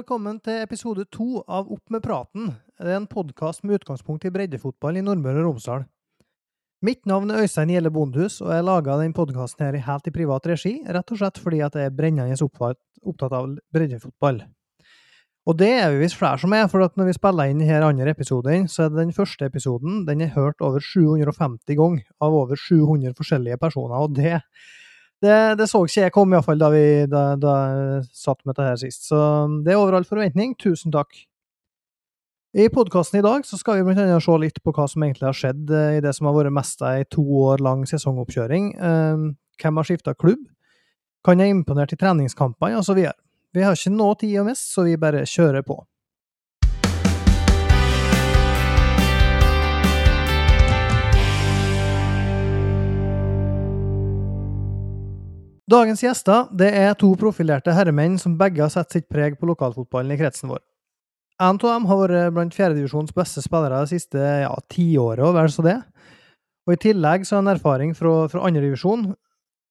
Velkommen til episode to av Opp med praten. Det er en podkast med utgangspunkt i breddefotball i Nordmøre og Romsdal. Mitt navn er Øystein Gjelle Bondhus, og jeg laga den podkasten her helt i privat regi, rett og slett fordi jeg er brennende opptatt av breddefotball. Og det er vi visst flere som er, for når vi spiller inn denne andre episoden, så er det den første episoden den er hørt over 750 ganger av over 700 forskjellige personer, og det det, det, så ikke jeg komme, iallfall da vi da, da satt med dette her sist. Så det er overalt forventning. Tusen takk. I podkasten i dag så skal vi blant annet se litt på hva som egentlig har skjedd eh, i det som har vært mest ei to år lang sesongoppkjøring. Eh, hvem har skifta klubb? Kan jeg imponere i treningskampene, osv. Vi har ikke noe tid å miste, så vi bare kjører på. Dagens gjester det er to profilerte herremenn som begge har satt sitt preg på lokalfotballen i kretsen vår. En av dem har vært blant fjerdedivisjons beste spillere det siste ja, tiåret, og vel så det. Og I tillegg så har han erfaring fra, fra andredivisjon.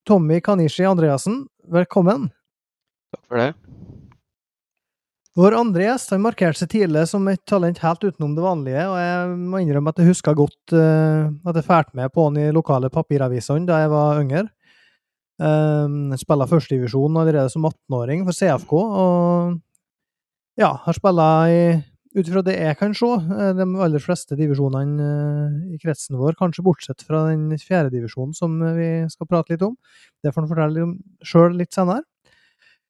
Tommy Kanishi Andreassen, velkommen. Takk for det. Vår andre gjest han markerte seg tidlig som et talent helt utenom det vanlige, og jeg må innrømme at jeg husker godt uh, at jeg fulgte med på han i lokale papiravisene da jeg var yngre. Um, spiller førstedivisjon allerede som 18-åring for CFK, og ja, har spilla i ut ifra det jeg kan se, eh, de aller fleste divisjonene eh, i kretsen vår, kanskje bortsett fra den fjerde divisjonen som vi skal prate litt om. Det får han fortelle om sjøl litt senere.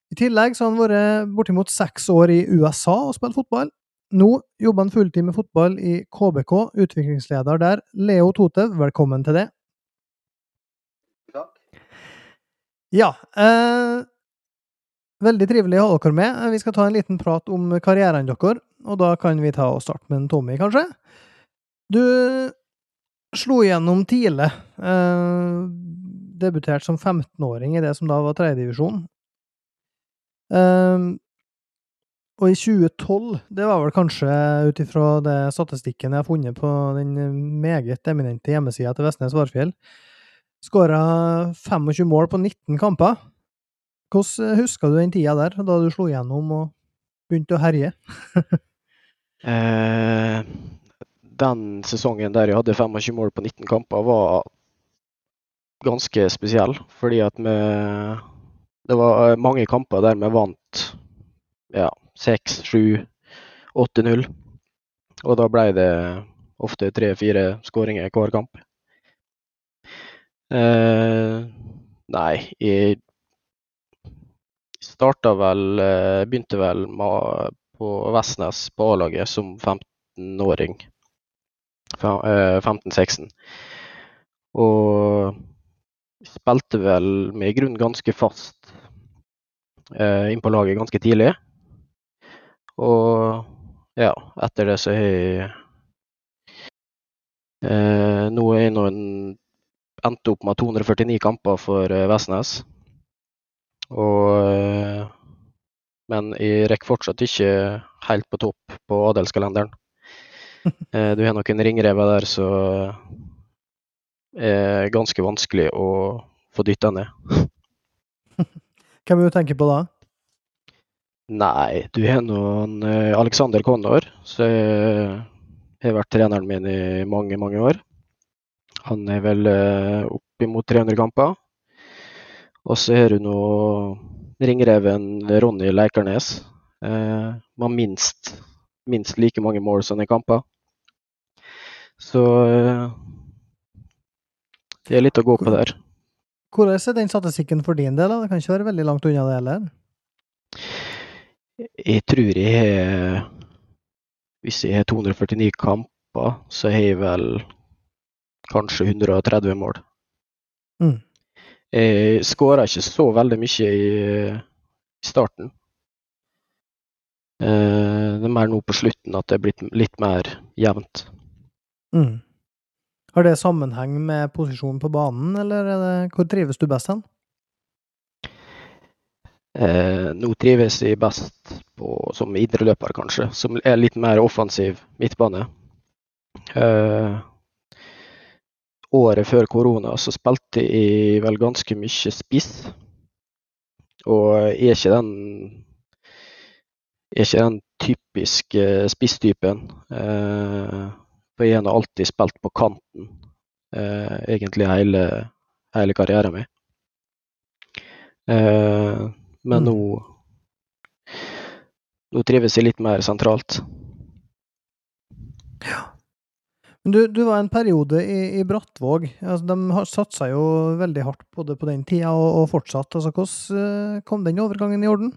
I tillegg så har han vært bortimot seks år i USA og spilt fotball. Nå jobber han fulltid med fotball i KBK, utviklingsleder der. Leo Totev, velkommen til det. Ja. Eh, veldig trivelig å ha dere med. Vi skal ta en liten prat om karrieren deres, og da kan vi ta og starte med en Tommy, kanskje. Du slo igjennom tidlig. Eh, debuterte som 15-åring i det som da var tredjedivisjon. Eh, og i 2012, det var vel kanskje ut ifra statistikken jeg har funnet på den meget eminente hjemmesida til Vestnes Varfjell, Skåra 25 mål på 19 kamper. Hvordan husker du den tida der, da du slo gjennom og begynte å herje? eh, den sesongen der jeg hadde 25 mål på 19 kamper, var ganske spesiell. Fordi at vi Det var mange kamper der vi vant ja, 6-7, 8-0. Og da ble det ofte tre-fire skåringer hver kamp. Eh, nei, jeg starta vel eh, Begynte vel på Vestnes på A-laget som 15-åring. 15-16. Eh, Og spilte vel med grunn ganske fast inn på laget ganske tidlig. Og ja, etter det så har jeg eh, Nå er jeg nå en endte opp med 249 kamper for eh, Vestnes. Og, eh, men jeg rekker fortsatt ikke helt på topp på adelskalenderen. Eh, du har noen ringrever der som er ganske vanskelig å få dytta ned. Hvem vil du tenke på da? Nei, du har noen Alexander Connor, som har vært treneren min i mange, mange år. Han er vel uh, oppimot 300 kamper. Og så har du nå ringreven Ronny Leikarnes. Uh, med minst, minst, like mange mål som i kamper. Så uh, det er litt å gå på der. Hvordan er den statistikken for din del? Det kan ikke være veldig langt unna det heller? Jeg tror jeg har Hvis jeg har 249 kamper, så har jeg vel kanskje 130 mål. Mm. Jeg skåra ikke så veldig mye i, i starten. Eh, det er mer nå på slutten at det er blitt litt mer jevnt. Mm. Har det sammenheng med posisjonen på banen, eller det, hvor trives du best hen? Eh, nå trives jeg best på, som indreløper, kanskje, som er litt mer offensiv midtbane. Eh, året før korona så spilte jeg vel ganske mye spiss. Og jeg er ikke den er ikke den typiske spisstypen. Eh, for jeg har alltid spilt på kanten, eh, egentlig hele, hele karrieren min. Eh, men Mm. nå nå trives jeg litt mer sentralt. Men du, du var en periode i, i Brattvåg. Altså, de satsa jo veldig hardt både på den tida og, og fortsatt. Altså, hvordan eh, kom den overgangen i orden?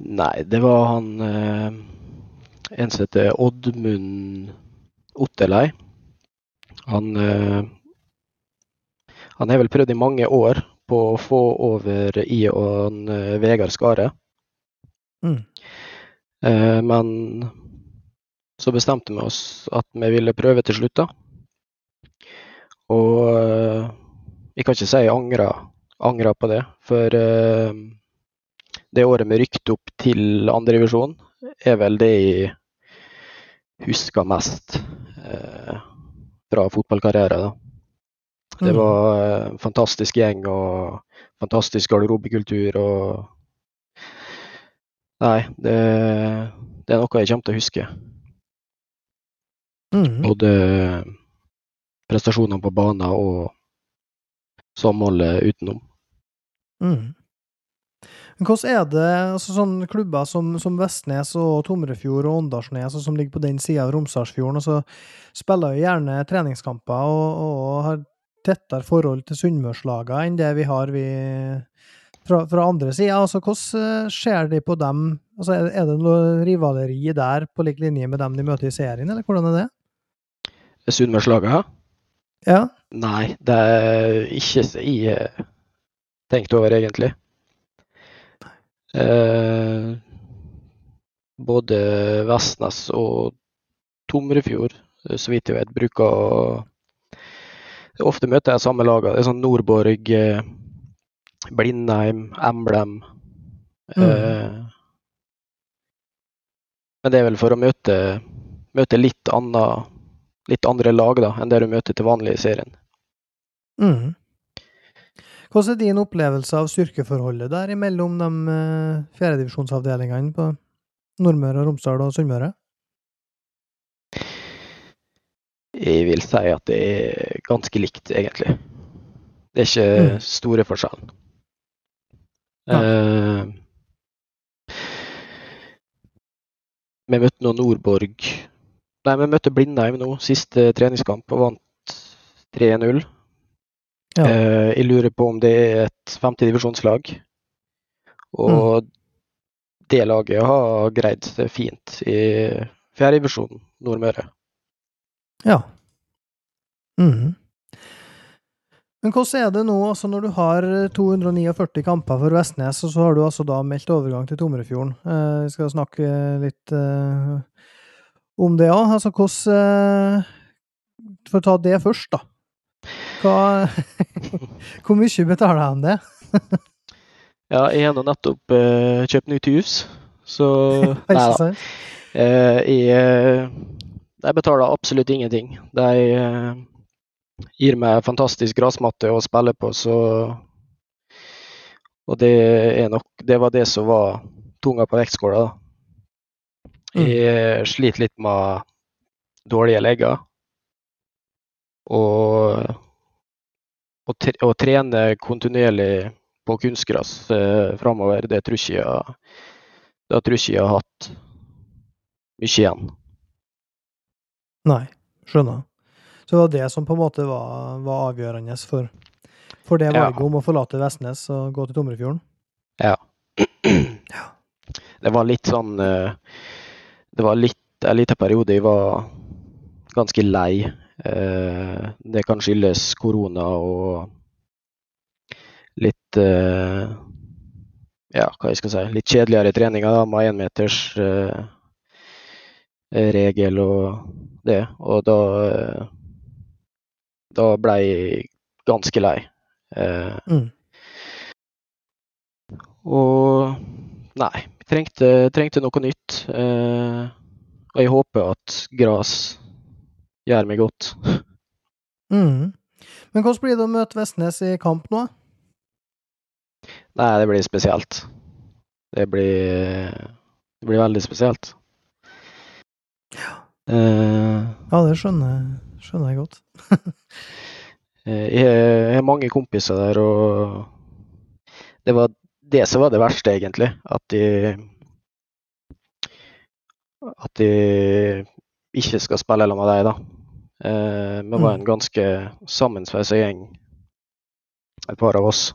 Nei, det var han eh, En som heter Oddmund Otterlei. Han eh, Han har vel prøvd i mange år på å få over I og en, eh, Vegard Skare. Mm. Eh, men så bestemte vi oss at vi ville prøve til slutt, da. Og eh, jeg kan ikke si jeg angra, angra på det, for eh, det året vi rykket opp til andredivisjon, er vel det jeg husker mest eh, fra fotballkarriere. da. Det Mm. var en fantastisk gjeng og fantastisk garderobekultur og Nei, det, det er noe jeg kommer til å huske. Mm. Både prestasjonene på banen og samholdet utenom. Mm. Men hvordan er det altså sånne klubber som, som Vestnes og Tomrefjord og Åndalsnes, altså som ligger på den sida av Romsdalsfjorden, og så spiller jo gjerne treningskamper og, og har tettere forhold til sunnmørslagene enn det vi har vi fra, fra andre sida. Altså, hvordan eh, ser de på dem? Altså, er det noe rivaleri der på lik linje med dem de møter i serien, eller hvordan er det? Sunnmørslaget? Ja. Nei, det er ikke jeg tenkte over, egentlig. Eh, både Vestnes og Tomrefjord, eh, så vidt jeg vet, bruker å Ofte møter jeg samme laga. Det er sånn Nordborg, eh, Blindheim, Emblem. Eh, men det er vel for å møte, møte litt, anna, litt andre lag da, enn det du møter til vanlig i serien. Mm. Hvordan er din opplevelse av styrkeforholdet der imellom de uh, fjerdedivisjonsavdelingene på Nordmøre, Romsdal og Sunnmøre? Jeg vil si at det er ganske likt, egentlig. Det er ikke Mm. store forskjellen. Ja. Eh, vi møtte nå Nordborg Nei, vi møtte Blindheim nå, siste treningskamp, og vant 3-0. Ja. Eh, jeg lurer på om det er et femtedivisjonslag. Og Mm. det laget har greid seg fint i fjerdedivisjonen Nordmøre. Ja. Mhm. Men hvordan er det nå, altså når du har 249 kamper for Vestnes, og så har du altså da meldt overgang til Tomrefjorden? Eh, vi skal snakke litt eh, om det òg. Altså hvordan eh, For å ta det først, da. Hva Hvor mye betaler de det? Ja, jeg har nettopp eh, kjøpt nytt hus, så Nei da. Eh, jeg, eh, betaler absolutt ingenting. De eh, gir meg fantastisk gressmatte å spille på, så Og det er nok Det var det som var tunga på vektskåla, da. Mm. Jeg sliter litt med dårlige legger. Og å, trene kontinuerlig på kunstgress eh, framover, det tror ikke jeg Det tror ikke jeg har hatt mye igjen. Nei, skjønner. Så det var det som på en måte var, var avgjørende for, for det Ja. valget om å forlate Vestnes og gå til Tomrefjorden? Ja. Det var litt sånn eh, Det var litt en liten periode jeg var ganske lei. Eh, Det kan skyldes korona og litt eh, Ja, hva jeg skal si Litt kjedeligere treninger da, med énmetersregel eh, og det. Og da eh, Da ble jeg ganske lei. Eh, Mm. Og nei, trengte, trengte noe nytt. Eh, og jeg håper at gras gjør meg godt. Mm. Men hvordan blir det å møte Vestnes i kamp nå? Nei, det blir spesielt. Det blir, det blir veldig spesielt. Eh, Ja, det skjønner, skjønner jeg godt. Eh, Jeg har mange kompiser der, og det var det som var det verste, egentlig. At de At de ikke skal spille sammen med deg, da. Eh, Vi var en ganske sammensveisa gjeng, et par av oss.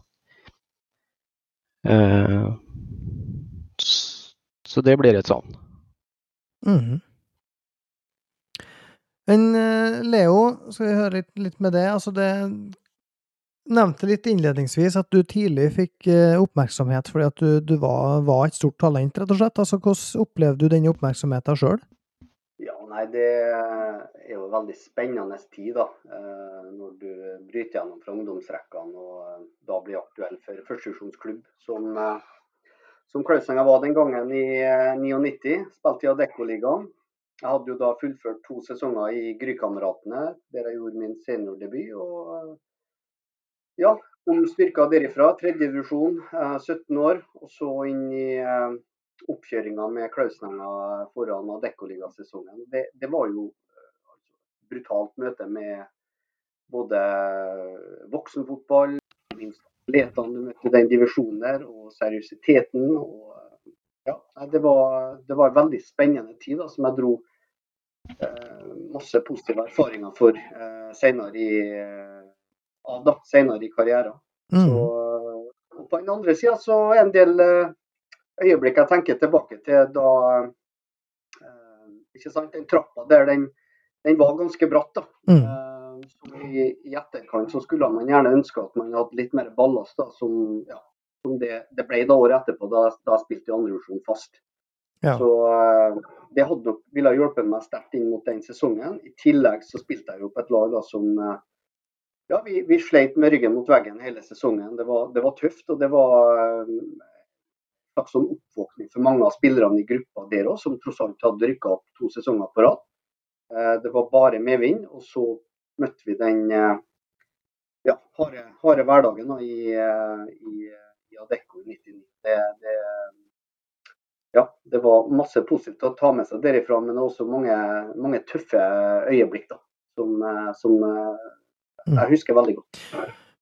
Eh, Så det blir et sånn. Mm. Men eh, Leo, skal vi høre litt, litt med det. Altså, det nevnte litt innledningsvis at du tidlig fikk eh, oppmerksomhet fordi at du, du var, var et stort talent, rett og slett. Altså, hvordan opplevde du denne oppmerksomheten sjøl? Ja, nei, det er jo en veldig spennende tid, da. eh, Når du bryter gjennom fra ungdomsrekkene og eh, da blir aktuell for førstevisjonsklubb, som, som Klausenga var den gangen i eh, 99. Spilte i Adeccoligaen. Jeg hadde jo da fullført to sesonger i Grykameratene, der jeg gjorde min seniordebut. Og ja, om styrker derifra. Tredje divisjon, eh, 17 år. Og så inn i eh, oppkjøringa med Klausenenga foran Adecco-ligasesongen. Det, det var jo eh, brutalt møte med både voksenfotball, atletene du møtte den divisjonen der, og seriøsiteten. og ja, det var, det var en veldig spennende tid da, som jeg dro eh, masse positive erfaringer for eh, senere i, eh, av da, senere i karrieren. Så, Mm. og på den andre sida så er en del eh, øyeblikk jeg tenker tilbake til da eh, ikke sant, Den trappa der, den, den var ganske bratt. da. Mm. Eh, i, I etterkant så skulle man gjerne ønske at man hadde litt mer ballast, da, som, ja, som det, det ble da året etterpå, da, da jeg spilte i andrevisjon fast. Ja. Så eh, det hadde nok ville hjulpet meg sterkt inn mot den sesongen. I tillegg så spilte jeg jo på et lag da som ja, vi, vi sleit med ryggen mot veggen hele sesongen. Det var, det var tøft. og det var eh, en slags sånn oppvåkning for mange av spillerne i gruppa der òg, som tross alt hadde rykka opp to sesonger på rad. Eh, Det var bare medvind, og så møtte vi den eh, ja, harde, harde hverdagen da, i, i, i Adecco i 99. Det, det, ja, det var masse positivt å ta med seg derifra, men også mange, mange tøffe øyeblikk da, som, som. Jeg husker veldig godt.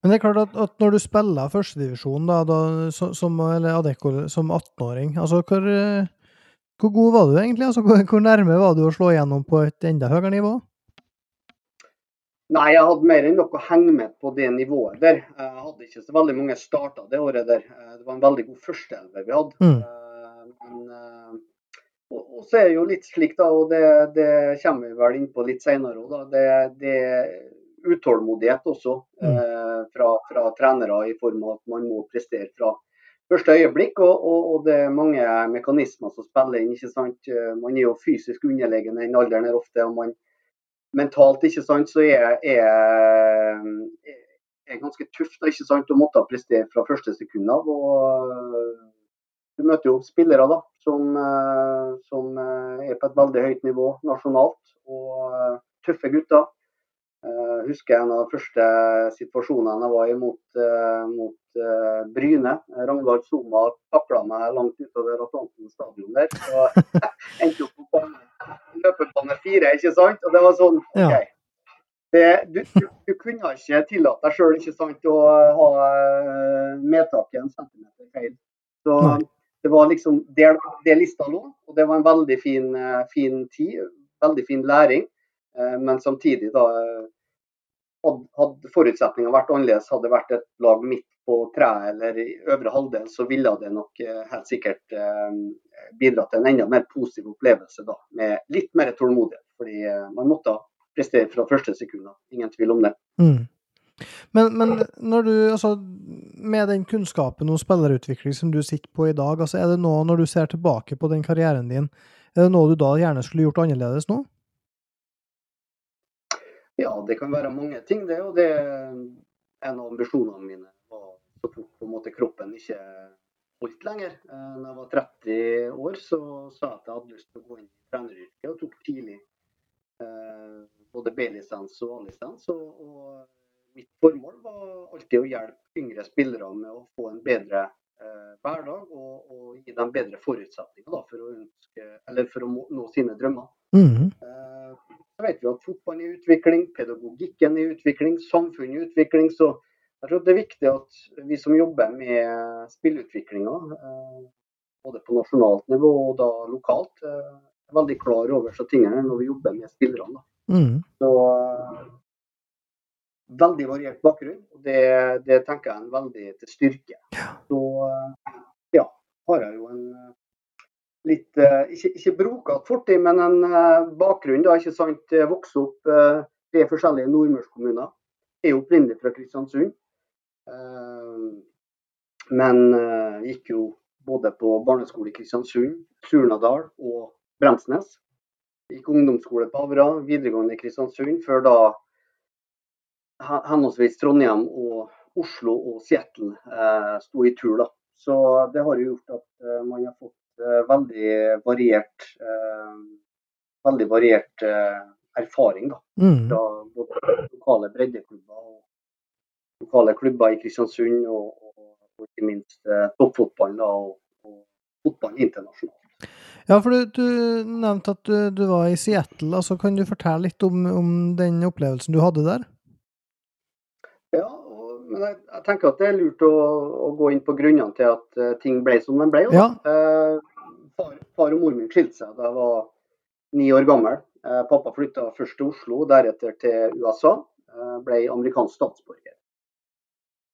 Men det er klart at, at når du spiller førstedivisjon, da, da, som, som, som 18-åring, altså hvor, eh, hvor god var du egentlig? Altså, hvor, hvor nærme var du å slå igjennom på et enda høyere nivå? Nei, jeg hadde mer enn nok å henge med på det nivået der. Jeg hadde ikke så veldig mange starter det året der. Eh, Det var en veldig god førsteelver vi hadde. Mm. Eh, Men, og, så er det jo litt slik, da, og det, det kommer vi vel inn på litt senere òg, da. Det, det utålmodighet også Mm. eh, fra, fra trenere i form av at man må prestere fra første øyeblikk. Og, og, og det er mange mekanismer som spiller inn. ikke sant? Eh, Man er jo fysisk underlegen i den alderen her ofte. og man mentalt ikke sant, så er er, er ganske tøft ikke sant, å måtte prestere fra første sekund av. og øh, Du møter jo spillere da, som, øh, som er på et veldig høyt nivå nasjonalt. og Tøffe gutter. Jeg husker en av de første situasjonene jeg var i mot, uh, mot uh, Bryne. Ragnvald Soma takla meg langt utover Atlanten stadion der. Og endte opp på bane løpebane fire, ikke sant? Og det var sånn, Ja. OK. Det, du, du, du kunne ikke tillate deg sjøl å ha medtak medtaket en centimeter feil. Så det var liksom der, der lista lå, og det var en veldig fin, fin tid. Veldig fin læring. Eh, Men samtidig, da eh, Hadde, forutsetningene vært annerledes, hadde det vært et lag midt på treet eller i øvre halvdel, så ville det nok eh, helt sikkert bidratt til en enda mer positiv opplevelse da, med litt mer tålmodighet. Fordi man måtte prestere fra første sekund. Ingen tvil om det. Mm. Men, men når du, altså, med den kunnskapen om spillerutvikling som du sitter på i dag, altså, er det noe, når du ser tilbake på den karrieren din, er det noe du da gjerne skulle gjort annerledes nå? Ja, det kan være mange ting, det. Og det er en av ambisjonene mine. var Så fort på en måte kroppen ikke holdt lenger. Da Når jeg var 30 år, så sa jeg at jeg hadde lyst til å gå inn i treneryrket, og tok tidlig eh, både B-lisens og A-lisens. Og, og mitt formål var alltid å hjelpe yngre spillere med å få en bedre eh, hverdag og, og gi dem bedre forutsetninger da, for, å ønske, for å nå sine drømmer. Mm. Så vet vi at fotballen er i utvikling, pedagogikken er i utvikling, samfunnet er i utvikling. Så jeg tror det er viktig at vi som jobber med spillutviklinga, eh, både på nasjonalt nivå og da lokalt, eh, er veldig klar over så tingene når vi jobber med spillerne. Mm. Så veldig variert bakgrunn, og det, det tenker jeg er en veldig til styrke. Så ja, har jeg jo en litt eh, Ikke, ikke brokete fortid, men en eh, bakgrunn. da, ikke sant, Vokste opp eh, tre forskjellige nordmørskommuner. Er opprinnelig fra Kristiansund. Men gikk jo både på barneskole i Kristiansund, Surnadal og Bremsnes. Gikk ungdomsskole på Avra, videregående i Kristiansund, før da henholdsvis Trondheim og Oslo og Seattle eh, sto i tur. da. Så det har jo gjort at man har fått veldig variert eh, veldig variert eh, erfaring da, Mm. fra både lokale breddeklubber og lokale klubber i Kristiansund, og, og, og ikke minst eh, toppfotballen og, og fotballen internasjonalt. Ja, for du, du nevnte at du, du var i Seattle. altså Kan du fortelle litt om, om den opplevelsen du hadde der? Ja, men jeg, jeg tenker at det er lurt å, å gå inn på grunnene til at eh, ting ble som de ble. Ja. Eh, far, far og mor min skilte seg da jeg var ni år gammel. Eh, pappa flytta først til Oslo, deretter til USA. Eh, ble amerikansk statsborger.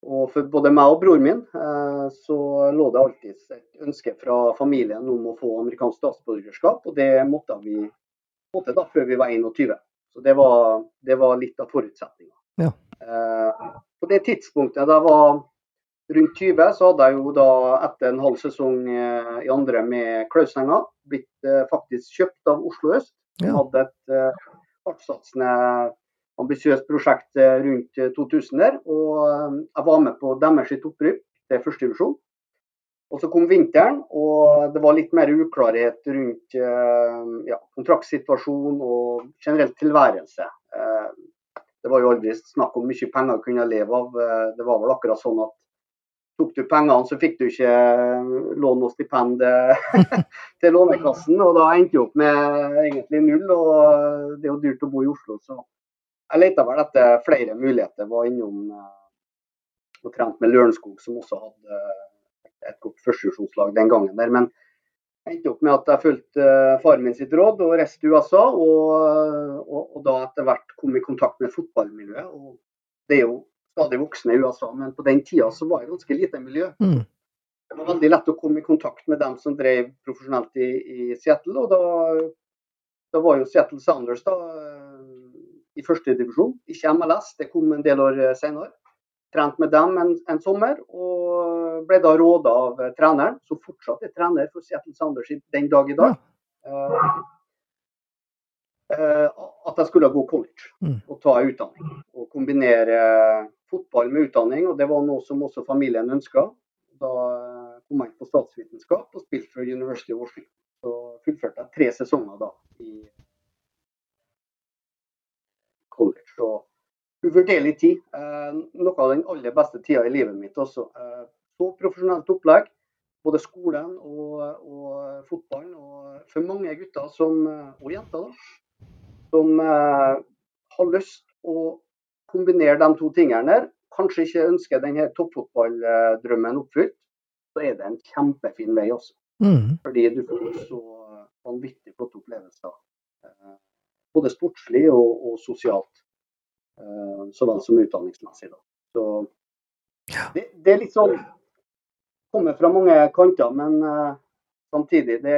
Og for både meg og broren min eh, så lå det alltid et ønske fra familien om å få amerikansk statsborgerskap, og det måtte vi få til da før vi var 21. Så det var, det var litt av forutsetninga. Ja. Eh, på det tidspunktet da jeg var rundt 20, så hadde jeg jo da etter en halv sesong eh, i andre med Klausenga blitt eh, faktisk kjøpt av Oslo Øst. Jeg Ja. hadde et eh, hardtsatsende, ambisiøst prosjekt eh, rundt eh, 2000 der. Og eh, jeg var med på deres opprykk til førstedivisjon. Og så kom vinteren, og det var litt mer uklarhet rundt eh, ja, kontraktsituasjon og generelt tilværelse. Det var jo aldri snakk om mye penger å kunne leve av. Eh, Det var vel akkurat sånn at tok du pengene, så fikk du ikke eh, lån og stipend eh, til Lånekassen. Og da endte jeg opp med egentlig null, og det er jo dyrt å bo i Oslo. Så jeg lette vel etter flere muligheter. Var innom og trent med Lørenskog, som også hadde et godt førstedivisjonslag den gangen der. Men endte opp med at jeg fulgte eh, faren min sitt råd og reiste til USA. Og, og, og da etter hvert kom i kontakt med fotballmiljøet. Og det er jo stadig voksne i USA, men på den tida så var det ganske lite miljø. Mm. Det var veldig lett å komme i kontakt med dem som drev profesjonelt i, i Seattle. Og da, da var jo Seattle Sounders da, eh, i første divisjon, ikke MLS. Det kom en del år senere. Trent med dem en, en sommer, og ble da råda av eh, treneren, som fortsatt er trener for Seattle Sounders den dag i dag, eh, at jeg skulle gå college Mm. og ta utdanning. Og kombinere fotball med utdanning, og det var noe som også familien ønska. Da kom jeg på statsvitenskap og spilte for University of Washington. Så fullførte jeg tre sesonger da i college. Og uvurderlig tid. Eh, noe av den aller beste tida i livet mitt også. Eh, så profesjonelt opplegg. Både skolen og, og fotballen. Og for mange gutter som, eh, og jenter da, som eh, har lyst å kombinere de to tingene der, kanskje ikke ønsker denne toppfotballdrømmen oppfylt, så er det en kjempefin vei også. Mm. Fordi du får så vanvittig flotte opplevelser. eh, Både sportslig og, og sosialt. Eh, Så vel som utdanningsmessig. Da. Så det, det er litt sånn Kommer fra mange kanter, men eh, samtidig det,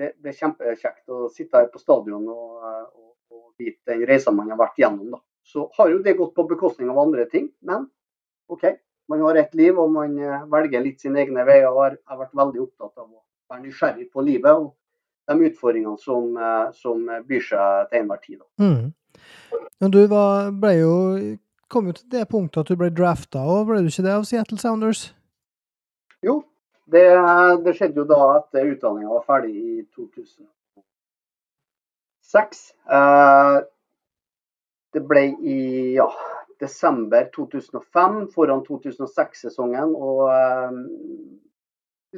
det, det er kjempekjekt å sitte her på stadion og, eh, og, og vite den reisa man har vært gjennom. Da. Så har jo det gått på bekostning av andre ting, men OK. Man har ett liv, og man velger litt sine egne veier. og har, vært veldig opptatt av å være nysgjerrig på livet og de utfordringene som, som byr seg til enhver tid. Da. Mm. Men du var, ble jo kom jo til det punktet at du ble drafta, og ble du ikke det av Seattle Sounders? Jo, det, det skjedde jo da etter utdanninga var ferdig i 2006. Eh, det ble i ja, desember 2005 foran 2006-sesongen. Og eh,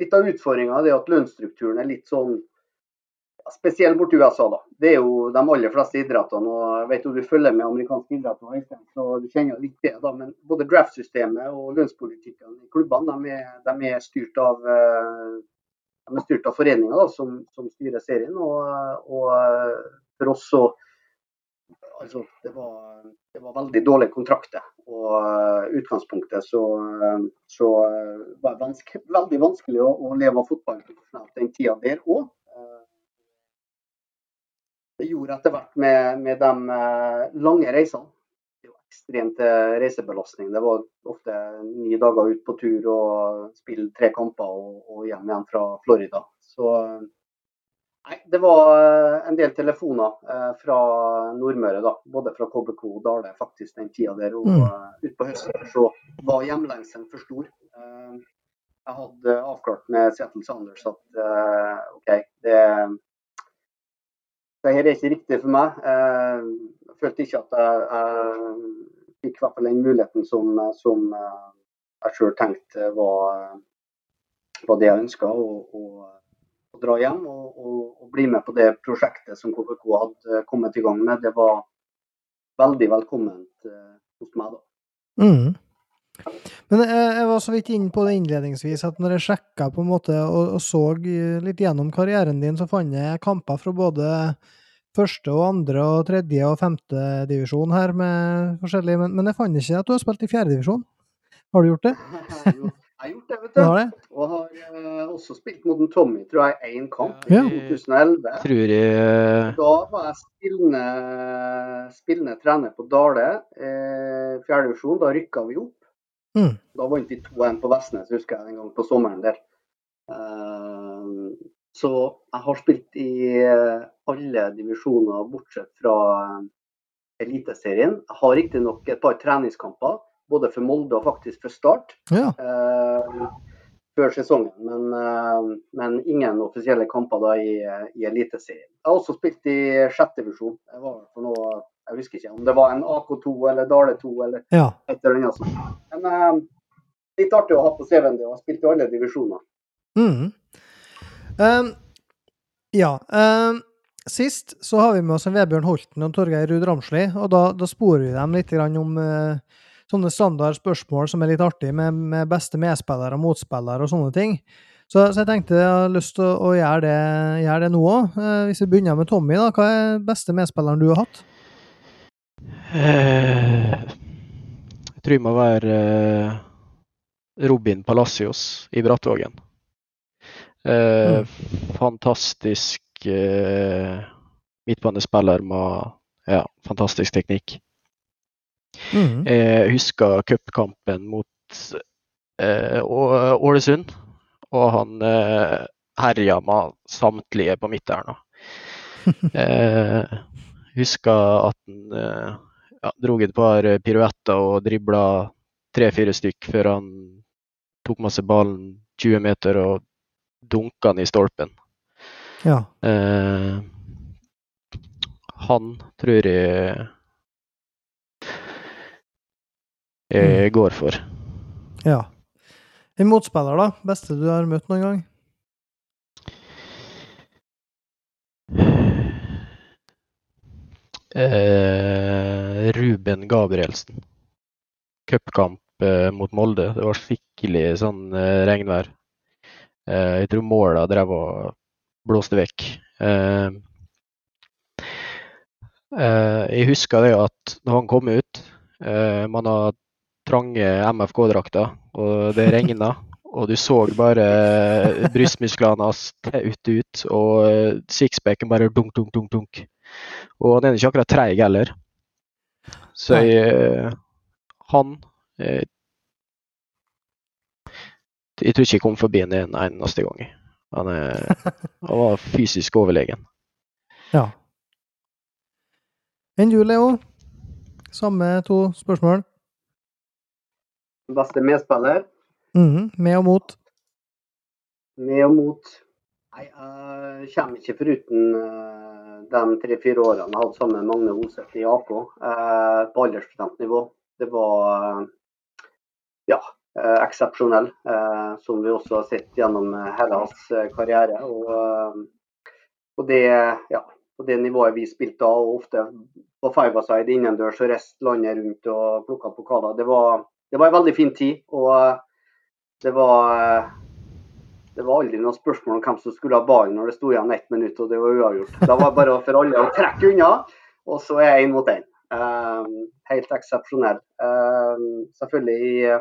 litt av utfordringa er at lønnsstrukturen er litt sånn Spesielt borti USA, da. Det er jo de aller fleste idrettene. og vet jo Du følger med amerikansk idrett, så du kjenner litt det. da, Men både draftsystemet og lønnspolitikken i klubbene de er, de er styrt av eh, de er styrt av foreninger som, som, styrer serien. Og, og for oss så altså, det, var, det var veldig dårlige kontrakter. Og uh, utgangspunktet så, så var det vanske, veldig vanskelig å, å, leve av fotball den tida der òg. Det gjorde etter hvert med, med de lange reisene. Det var ekstremt reisebelastning. Det var ofte ni dager ut på tur og spille tre kamper og, og hjem igjen fra Florida. Så Nei, Det var eh, en del telefoner eh, fra Nordmøre, da. Både fra KBK og Dale faktisk den tida der. Og mm. Eh, utpå høsten så var hjemlengselen for stor. Eh, jeg hadde avklart med Seattle Sanders at eh, OK, det, det her er ikke riktig for meg. Eh, jeg følte ikke at jeg, jeg fikk i den muligheten som, som jeg sjøl tenkte var, var, det jeg ønska. Å dra hjem og, og, og, bli med på det prosjektet som KKK hadde kommet i gang med. Det var veldig velkomment eh, hos meg da. Mm. Men jeg, jeg, var så vidt inne på det innledningsvis at når jeg sjekka på en måte og, og, så litt gjennom karrieren din, så fant jeg kamper fra både første og andre og tredje og femte divisjon her med forskjellige, men, men jeg fant ikke at du har spilt i fjerde divisjon. Har du gjort det? Jeg har gjort det, vet du. Har det? Og har uh, også spilt mot en Tommy, tror jeg, én kamp i 2011. Tror jeg... Da var jeg spillende, spillende trener på Dale, eh, fjerdedivisjon. Da rykka vi opp. Mm. Da vant de 2-1 på Vestnes, husker jeg, en gang på sommeren der. Uh, så jeg har spilt i alle divisjoner bortsett fra Eliteserien. Jeg har riktignok et par treningskamper både for Molde og faktisk for Start. Ja. Eh, før sesongen, men, eh, men, ingen offisielle kamper da i, i Eliteserien. Jeg har også spilt i sjette divisjon. Jeg husker ikke om det var en AK2 eller Dale 2 eller ja. et eller annet sånt. Men eh, litt artig å ha på CV-en din. Har spilt i alle divisjoner. Mm. Um, ja. Um, sist så har vi med oss en Vebjørn Holten og Torgeir Ruud Ramsli, og da, da sporer vi dem litt om uh, sånne standard spørsmål som er litt artig, med, med beste medspiller og motspiller og sånne ting. Så, så, jeg tenkte jeg har lyst til å, å gjøre, det, gjøre, det, nå òg. Eh, hvis vi begynner med Tommy, da. Hva er beste medspilleren du har hatt? Eh, jeg tror det må være eh, Robin Palacios i Brattvågen. Eh, mm. Fantastisk midtbanespiller med ja, fantastisk teknikk. Mm. Jeg husker cupkampen mot eh, Ålesund, og han eh, herja med samtlige på midteren. eh, husker at han eh, ja, dro et par piruetter og dribla tre-fire stykk før han tok med seg ballen 20 meter og dunka den i stolpen. Ja. Eh, han tror jeg jeg mm. går for. Ja. En motspiller, da? Beste du har møtt noen gang? Eh, Ruben Gabrielsen. Cupkamp eh, mot Molde. Det var skikkelig sånn eh, regnvær. Eh, jeg tror måla drev og blåste vekk. Eh, jeg husker det at når han kom ut Man har trange MFK-drakter, og det regna. Og du så bare brystmusklene hans ut ut, og sixpacken bare dunk, dunk, dunk, dunk. Og han er ikke akkurat treig heller. Så jeg, han jeg, jeg, tror ikke jeg kom forbi ham en eneste gang. Han, er, han var fysisk overlegen. Ja. Enn du, Leo? Samme to spørsmål. Beste medspiller? Mm, med og mot? Med og mot. Nei, jeg kommer ikke foruten uh, de tre-fire årene jeg hadde sammen med Magne Olseth i AK eh, på aldersbestemt nivå. Det var uh, ja, eh, eksepsjonell. Eh, som vi også har sett gjennom hele hans karriere. Og, og det, ja, på det nivået vi spilte da, og ofte på five-a-side innendørs og reiste landet rundt og plukka pokaler. Det var, det var en veldig fin tid. Og det var det var aldri noe spørsmål om hvem som skulle ha ballen når det sto igjen ett minutt og det var uavgjort. Da var det bare for alle å trekke unna, og så er inn mot én. Um, helt eksepsjonell. Um, selvfølgelig i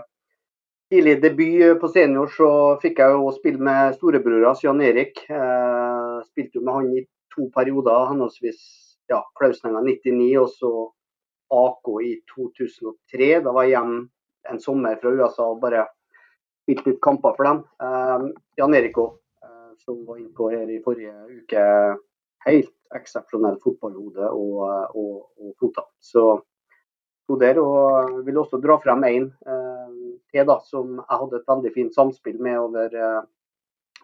tidlig debut på senior så fikk jeg jo spille med storebrora Jan Erik. Uh, spilte jo med han i to perioder, henholdsvis ja, Klausnenga 99 og så AK i 2003. Da var jeg hjemme en sommer fra USA og bare spilt litt kamper for dem. Uh, Jan Erik òg, uh, som var innpå her i forrige uke. Helt eksepsjonell fotballhode og, og, og fotball. Så to der. Og vil også dra frem én uh, til da, som jeg hadde et veldig fint samspill med over uh,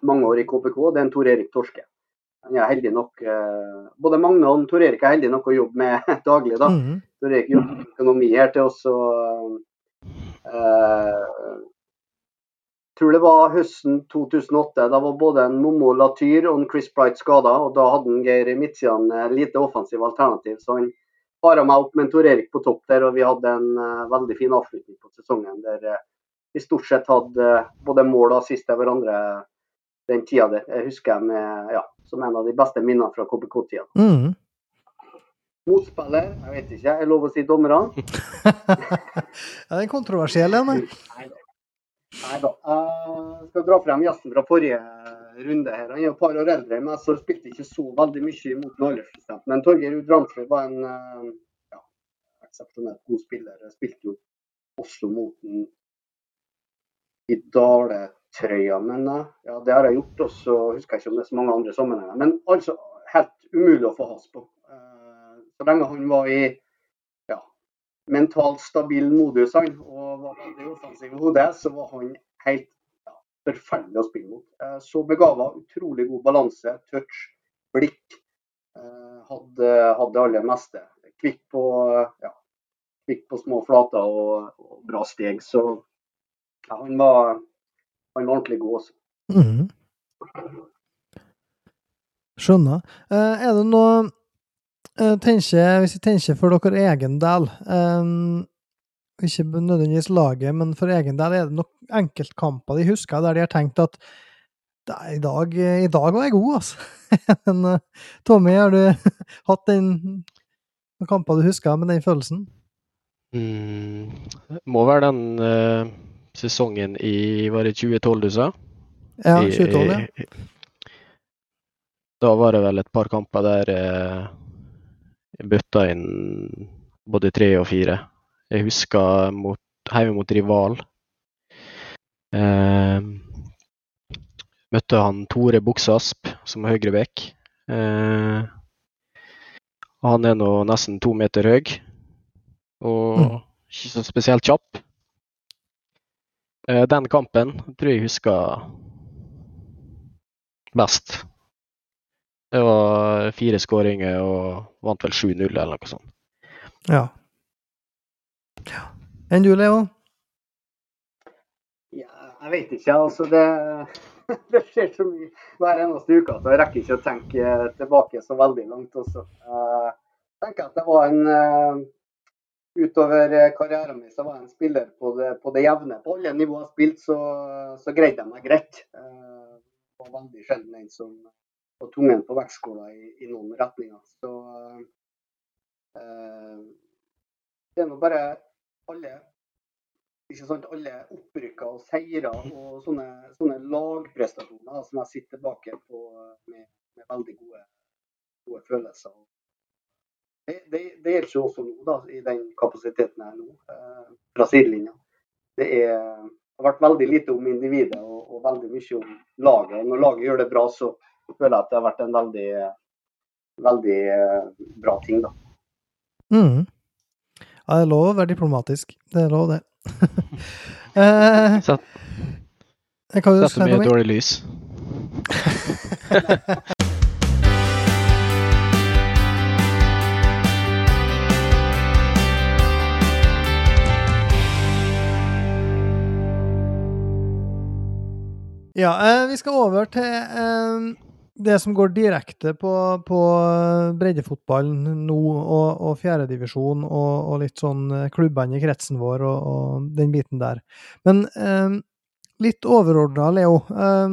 mange år i KPK. Det er en Tor Erik Torske. Han er heldig nok, uh, Både Magne og Tor Erik er heldig nok å jobbe med daglig. da. Mm -hmm. Tor Erik jobber med økonomi her til oss. og tror det var høsten 2008. Da var både en Momo Latyr og en Chris Bright skada. Og da hadde Geir Midtsian eh, lite offensiv alternativ. Så han para meg opp med en Tor Erik på topp der, og vi hadde en uh, veldig fin avslutning på sesongen. Der uh, vi stort sett hadde uh, både mål og assist til hverandre den tida der. Jeg husker jeg med, ja, som en av de beste minnene fra KBK-tida. Mm. Motspiller, jeg vet ikke, er lov å si dommerne? ja, den kontroversielle, men. Nei da. Jeg skal dra frem gjesten fra forrige runde. her. Han er et par år eldre, men så spilte ikke så veldig mye mot den aldersbestemt. Men Torgeir Udramsrud var en eh, ja, eksepsjonelt god spiller. Jeg spilte jo også mot ham i Dale-trøya. Men eh, ja, det har jeg gjort, og så husker jeg ikke om det er så mange andre sammenhenger. Men altså helt umulig å få has på. Eh, så lenge han var i ja, mentalt stabil modus han, og var offensiv i så var han helt ja, forferdelig å spille mot. Eh, så begava, utrolig god balanse, touch, blikk. Eh, hadde, hadde aller meste. Kvikk på, ja, kvikk på små flater og, og, bra steg. Så ja, han, var, han var ordentlig god også. Mm. Skjønner. Eh, er det noe tenker, hvis jeg tenker for dere egen del Ikke nødvendigvis laget, men for egen del, er det nok enkeltkamper de husker der de har tenkt at i dag, i dag var jeg god, altså. men uh, Tommy, har du hatt den kamper du husker med den følelsen? Mm, må være den uh, sesongen i Var det 2012 du sa? Ja, 2012, ja. da var det vel et par kamper der uh, bytta inn både tre og fire. Jeg husker mot, hjemme mot rival. Eh, møtte han Tore Buksasp som er høyreback. Eh, han er nå nesten to meter høy og mm. ikke så spesielt kjapp. Eh, den kampen tror jeg husker best. Det var fire skåringer og vant vel 7-0 eller noe sånt. Ja. Enn du, Leo? Ja, jeg vet ikke. Altså, det, det skjer så mye hver eneste uke at jeg rekker ikke å tenke tilbake så veldig langt. Også. Jeg tenker at det var en eh, Utover karrieren min så var jeg en spiller på det, på det jevne. På alle nivåer jeg spilt, så, så greide jeg meg greit. Jeg var veldig sjelden en som og tungen på vektskåla i, i, noen retninger. Så eh, det er nå bare alle ikke sant, alle opprykka og seire og sånne, sånne, lagprestasjoner som jeg sitter tilbake på med, med veldig gode, gode, følelser. Det, det, det gjelder ikke også nå, da, i den kapasiteten jeg er nå, eh, fra sidelinja. Det er, har vært veldig lite om individet og, og veldig mye om laget. Når laget gjør det bra, så føler jeg at det har vært en veldig, veldig eh, bra ting, da. Mm. Ja, det er lov å være diplomatisk. Det er lov, det. eh, Sett, Setter mye dårlig lys. Ja, eh, vi skal over til eh, det som går direkte på, på breddefotballen nå, og, og fjerdedivisjon, og, og litt sånn eh, klubbene i kretsen vår og, og den biten der. Men eh, litt overordna, Leo. Eh,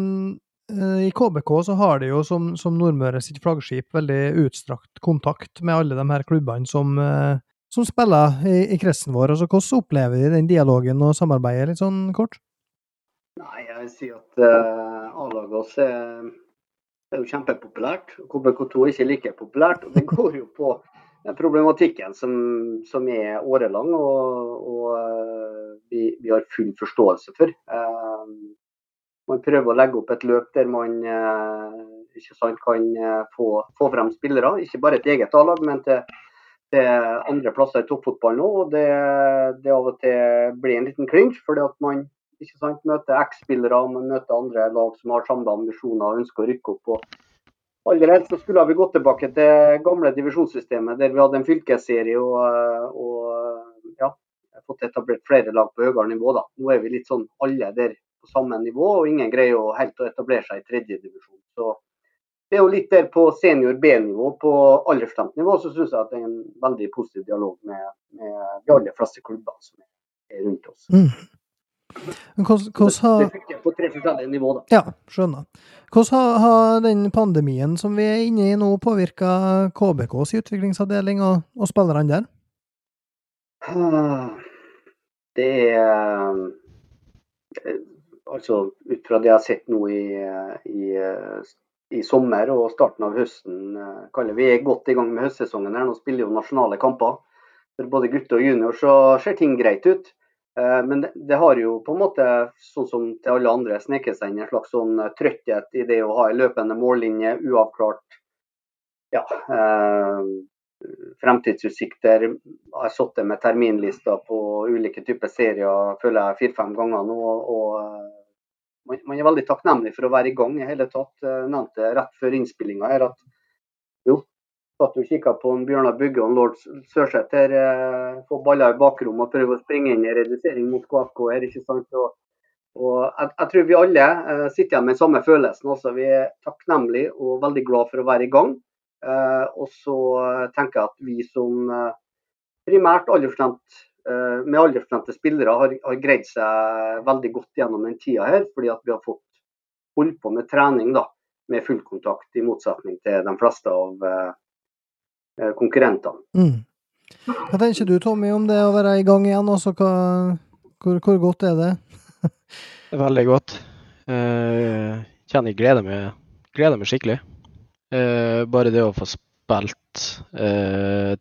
I KBK så har de jo som, som Nordmøre sitt flaggskip veldig utstrakt kontakt med alle de her klubbene som, eh, som spiller i, i kretsen vår. Altså, hvordan opplever de den dialogen og samarbeidet, litt sånn kort? Nei, jeg vil si at uh, A-laget oss er, er, jo kjempepopulært. KBK2 er ikke like populært. og Det går jo på den problematikken som, som er årelang, og, og uh, vi, vi, har full forståelse for. Uh, man prøver å legge opp et løp der man ikke sant, kan få, få frem spillere. Ikke bare til eget A-lag, men til, til, andre plasser i toppfotballen òg. Og det, det, av og til blir en liten klinsj, fordi at man ikke sant? Møte X-spillere, men møter andre lag som har samme ambisjoner og ønsker å rykke opp. Og aller helst så skulle vi gått tilbake til gamle divisjonssystemet der vi hadde en fylkesserie og, og ja, fått etablert flere lag på høyere nivå. da. Nå er vi litt sånn alle der på samme nivå, og ingen greier å helt å etablere seg i tredje divisjon. Så det er jo litt der på senior B-nivå, på aldersstemt nivå, så syns jeg at det er en veldig positiv dialog med, med de aller fleste klubber som er rundt oss. Mm. Hvordan har på tre forskjellige nivå, da. Ja, skjønner. Hvordan har, har, den pandemien som vi er inne i nå, påvirka KBKs utviklingsavdeling og, og spillerne der? Det er Altså, ut fra det jeg har sett nå i, i, i sommer og starten av høsten Vi er godt i gang med høstsesongen. her, Nå spiller jo nasjonale kamper. For både gutter og junior så ser ting greit ut. Eh, men det, det, har jo på en måte, sånn som til alle andre, sneket seg inn en slags sånn eh, trøtthet i det å ha en løpende mållinje, uavklart ja, eh, fremtidsutsikter. Jeg har sittet med terminlister på ulike typer serier føler jeg fire-fem ganger nå. og eh, man, man, er veldig takknemlig for å være i gang i hele tatt. Jeg nevnte rett før innspillinga her at jo, satt og kikka på en Bjørnar Bugge og en lord Sørseth her. Eh, få baller i bakrommet og prøve å springe inn i redusering mot KFK her. ikke sant? Og, og jeg, jeg, tror vi alle eh, sitter igjen med samme følelsen. også. Vi er takknemlige og veldig glad for å være i gang. Eh, og så tenker jeg at vi som eh, primært aldersstemt eh, med aldersbestemte spillere har, har, greid seg veldig godt gjennom den tida her, fordi at vi har fått holdt på med trening da, med full kontakt, i motsetning til de fleste av eh, Eh, konkurrentene. Mm. Hva tenker du Tommy om det å være i gang igjen? Også, hva, hvor, hvor, godt er det? Veldig godt. Jeg kjenner jeg gleder meg, gleder meg skikkelig. Uh, bare det å få spilt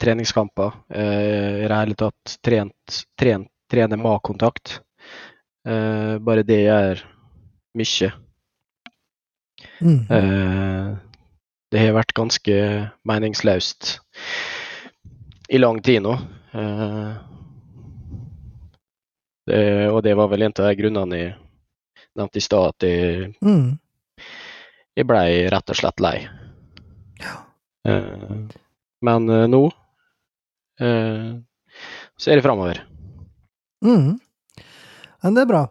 treningskamper, i det hele tatt trent, trent, trene med-kontakt. bare det gjør mye. Mm det har vært ganske meningsløst i lang tid nå. Eh, det, og det var vel en av grunnene jeg nevnte i stad, at jeg, mm. jeg blei rett og slett lei. Ja. Eh, men eh, nå er det framover. Mm. Men det er bra.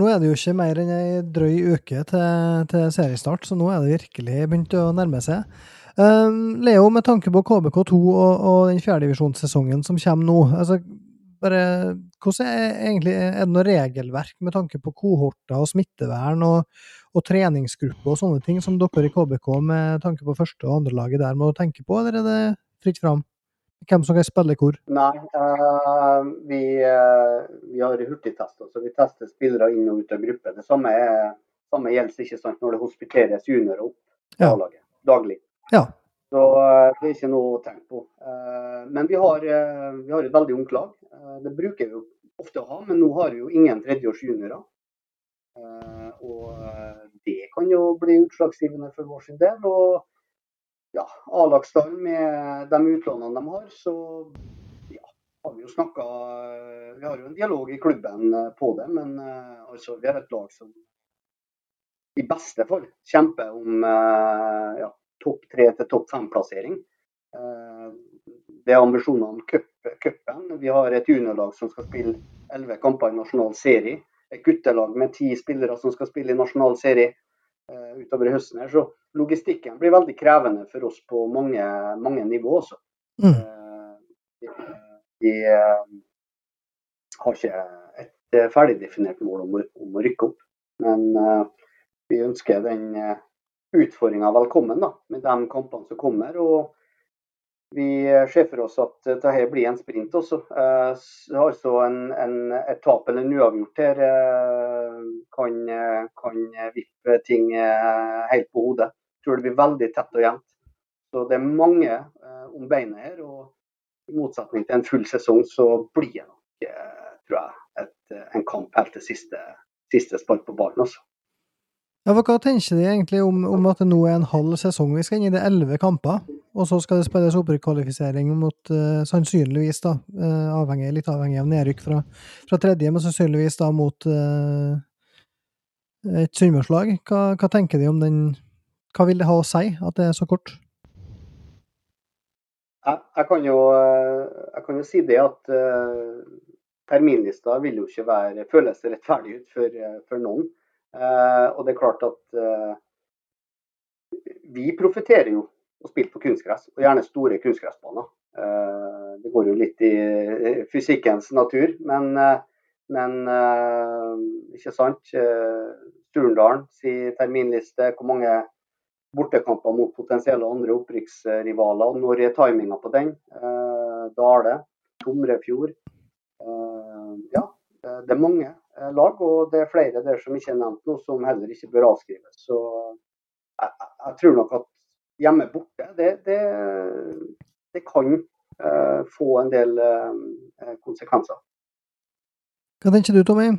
Nå er det jo ikke mer enn ei drøy uke til, til, seriestart, så nå er det virkelig begynt å nærme seg. Um, Leo, med tanke på KBK2 og, og den fjerdedivisjonssesongen som kommer nå, altså, bare, hvordan er egentlig, er det noe regelverk med tanke på kohorter og smittevern og, og treningsgrupper og sånne ting som dere i KBK med tanke på første- og andrelaget der må tenke på, eller er det fritt fram? Hvem som kan spille hvor? Nei, uh, vi, uh, vi, har hurtigtester, så vi tester spillere inn og ut av gruppe. Det samme, er, samme gjelder ikke sant, når det hospiteres juniorer opp ja. A-laget daglig. Ja. Så uh, det er ikke noe å tenke på. men vi har, vi har, et veldig ungt lag. det bruker vi jo ofte å ha, men nå har vi jo ingen tredjeårs juniorer. og det kan jo bli utslagsgivende for vår sin del. og ja, A-lagsstallen med de utlånene de har, så ja, har vi jo snakka Vi har jo en dialog i klubben eh, på det, men uh, altså, vi har et lag som i beste fall kjemper om ja, topp tre til topp fem-plassering. Det er ambisjoner om cupen. Vi har et juniorlag som skal spille elleve kamper i nasjonal serie. et guttelag med ti spillere som skal spille i nasjonal serie uh, utover høsten. her, Så logistikken blir veldig krevende for oss på mange, mange nivå også. Mm. Uh, vi har ikke et ferdigdefinert mål om, om, å rykke opp, men vi ønsker den utfordringa velkommen da, med de kampene som kommer. og vi ser for oss at dette blir en sprint også. Eh, altså en, en, et tap eller en uavgjort her eh, kan, kan, vippe ting eh, helt på hodet. Jeg tror det blir veldig tett og jevnt. Så det er mange om beinet her. og I motsetning til en full sesong, så blir det nok tror jeg, et, en kamp helt til siste, siste spark på ballen. Altså. Ja, Hva tenker de egentlig om, om, at det nå er en halv sesong? Vi skal inn i det elleve kamper, og så skal det spilles opprykkvalifisering mot uh, sannsynligvis, da, uh, avhengig, litt avhengig av nedrykk fra, fra, tredje, men sannsynligvis da mot uh, et sunnmørslag. Hva, hva, tenker de om den Hva vil det ha å si at det er så kort? Jeg, jeg, kan, jo, jeg kan, jo, si det at terminlista vil jo ikke være, føles rettferdig ut for, for noen. Eh, og det er klart at eh, vi profitterer jo å spille på kunstgress, og gjerne store kunstgressbaner. Eh, det går jo litt i fysikkens natur, men, men ikke sant. Turndalen sier terminliste. Hvor mange bortekamper mot potensielle andre opprykksrivaler? Når er timinga på den? Dale, Tomrefjord. Ja, det er mange lag, og det er flere der som ikke er nevnt nå, som heller ikke bør avskrives. Så jeg, jeg tror nok at hjemme borte, det, det, det kan uh, få en del uh, konsekvenser. Hva tenker du, Tommy?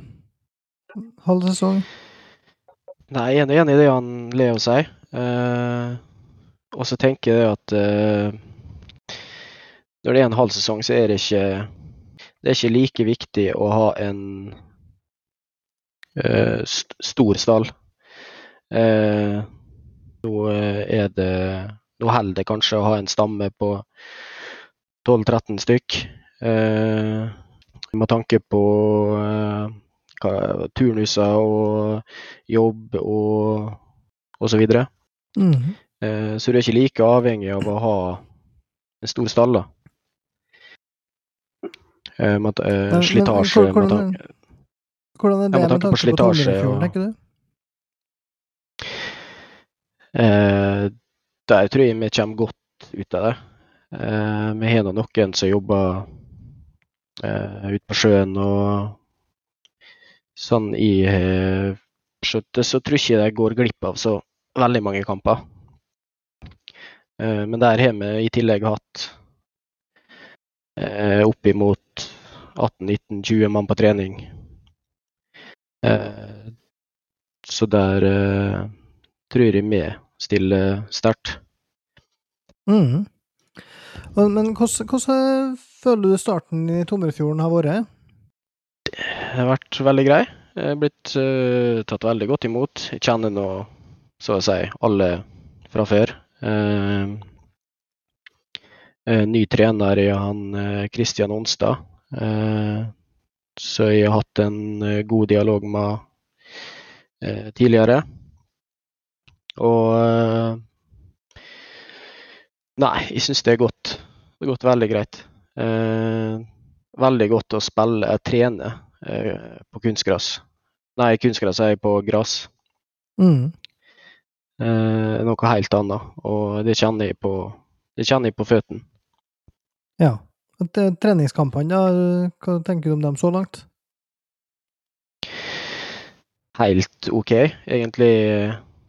Halv sesong? Nei, jeg er enig i det han Leo sier. Uh, og så tenker jeg at når det er en halv sesong, så er det ikke det er ikke like viktig å ha en Eh, stor stall. Eh, nå er det Nå holder det kanskje å ha en stamme på 12-13 stykk. Eh, med tanke på turnuser og jobb og osv. Så, mm. så du er ikke like avhengig av å ha en stor stall. da. Med, slitasje hvordan, hvordan er det med tanke på slitasje? tenker du? Eh, der tror jeg vi kommer godt ut av det. Eh, vi har noen som jobber eh, ute på sjøen og sånn i eh, skjøttet, så tror jeg ikke de går glipp av så veldig mange kamper. Eh, men der har vi i tillegg hatt eh, oppimot 18-19-20 mann på trening så der eh, tror jeg vi stiller sterkt. Mm. Men hvordan, hvordan, føler du starten i Tomrefjorden har vært? Det har vært veldig grei. Jeg har blitt uh, tatt veldig godt imot. Jeg kjenner nå så å si alle fra før. Uh, uh, ny trener er han Kristian Onstad. Så jeg har hatt en eh, god dialog med eh, tidligere. Og eh, Nei, jeg syns det er godt. Det har gått veldig greit. Eh, veldig godt å spille, trene eh, på kunstgress. Nei, kunstgress er jeg på gress. Mm. noe helt annet, og det kjenner jeg på, det kjenner jeg på føttene. Ja. Treningskampene, hva tenker du om dem så langt? Helt OK, egentlig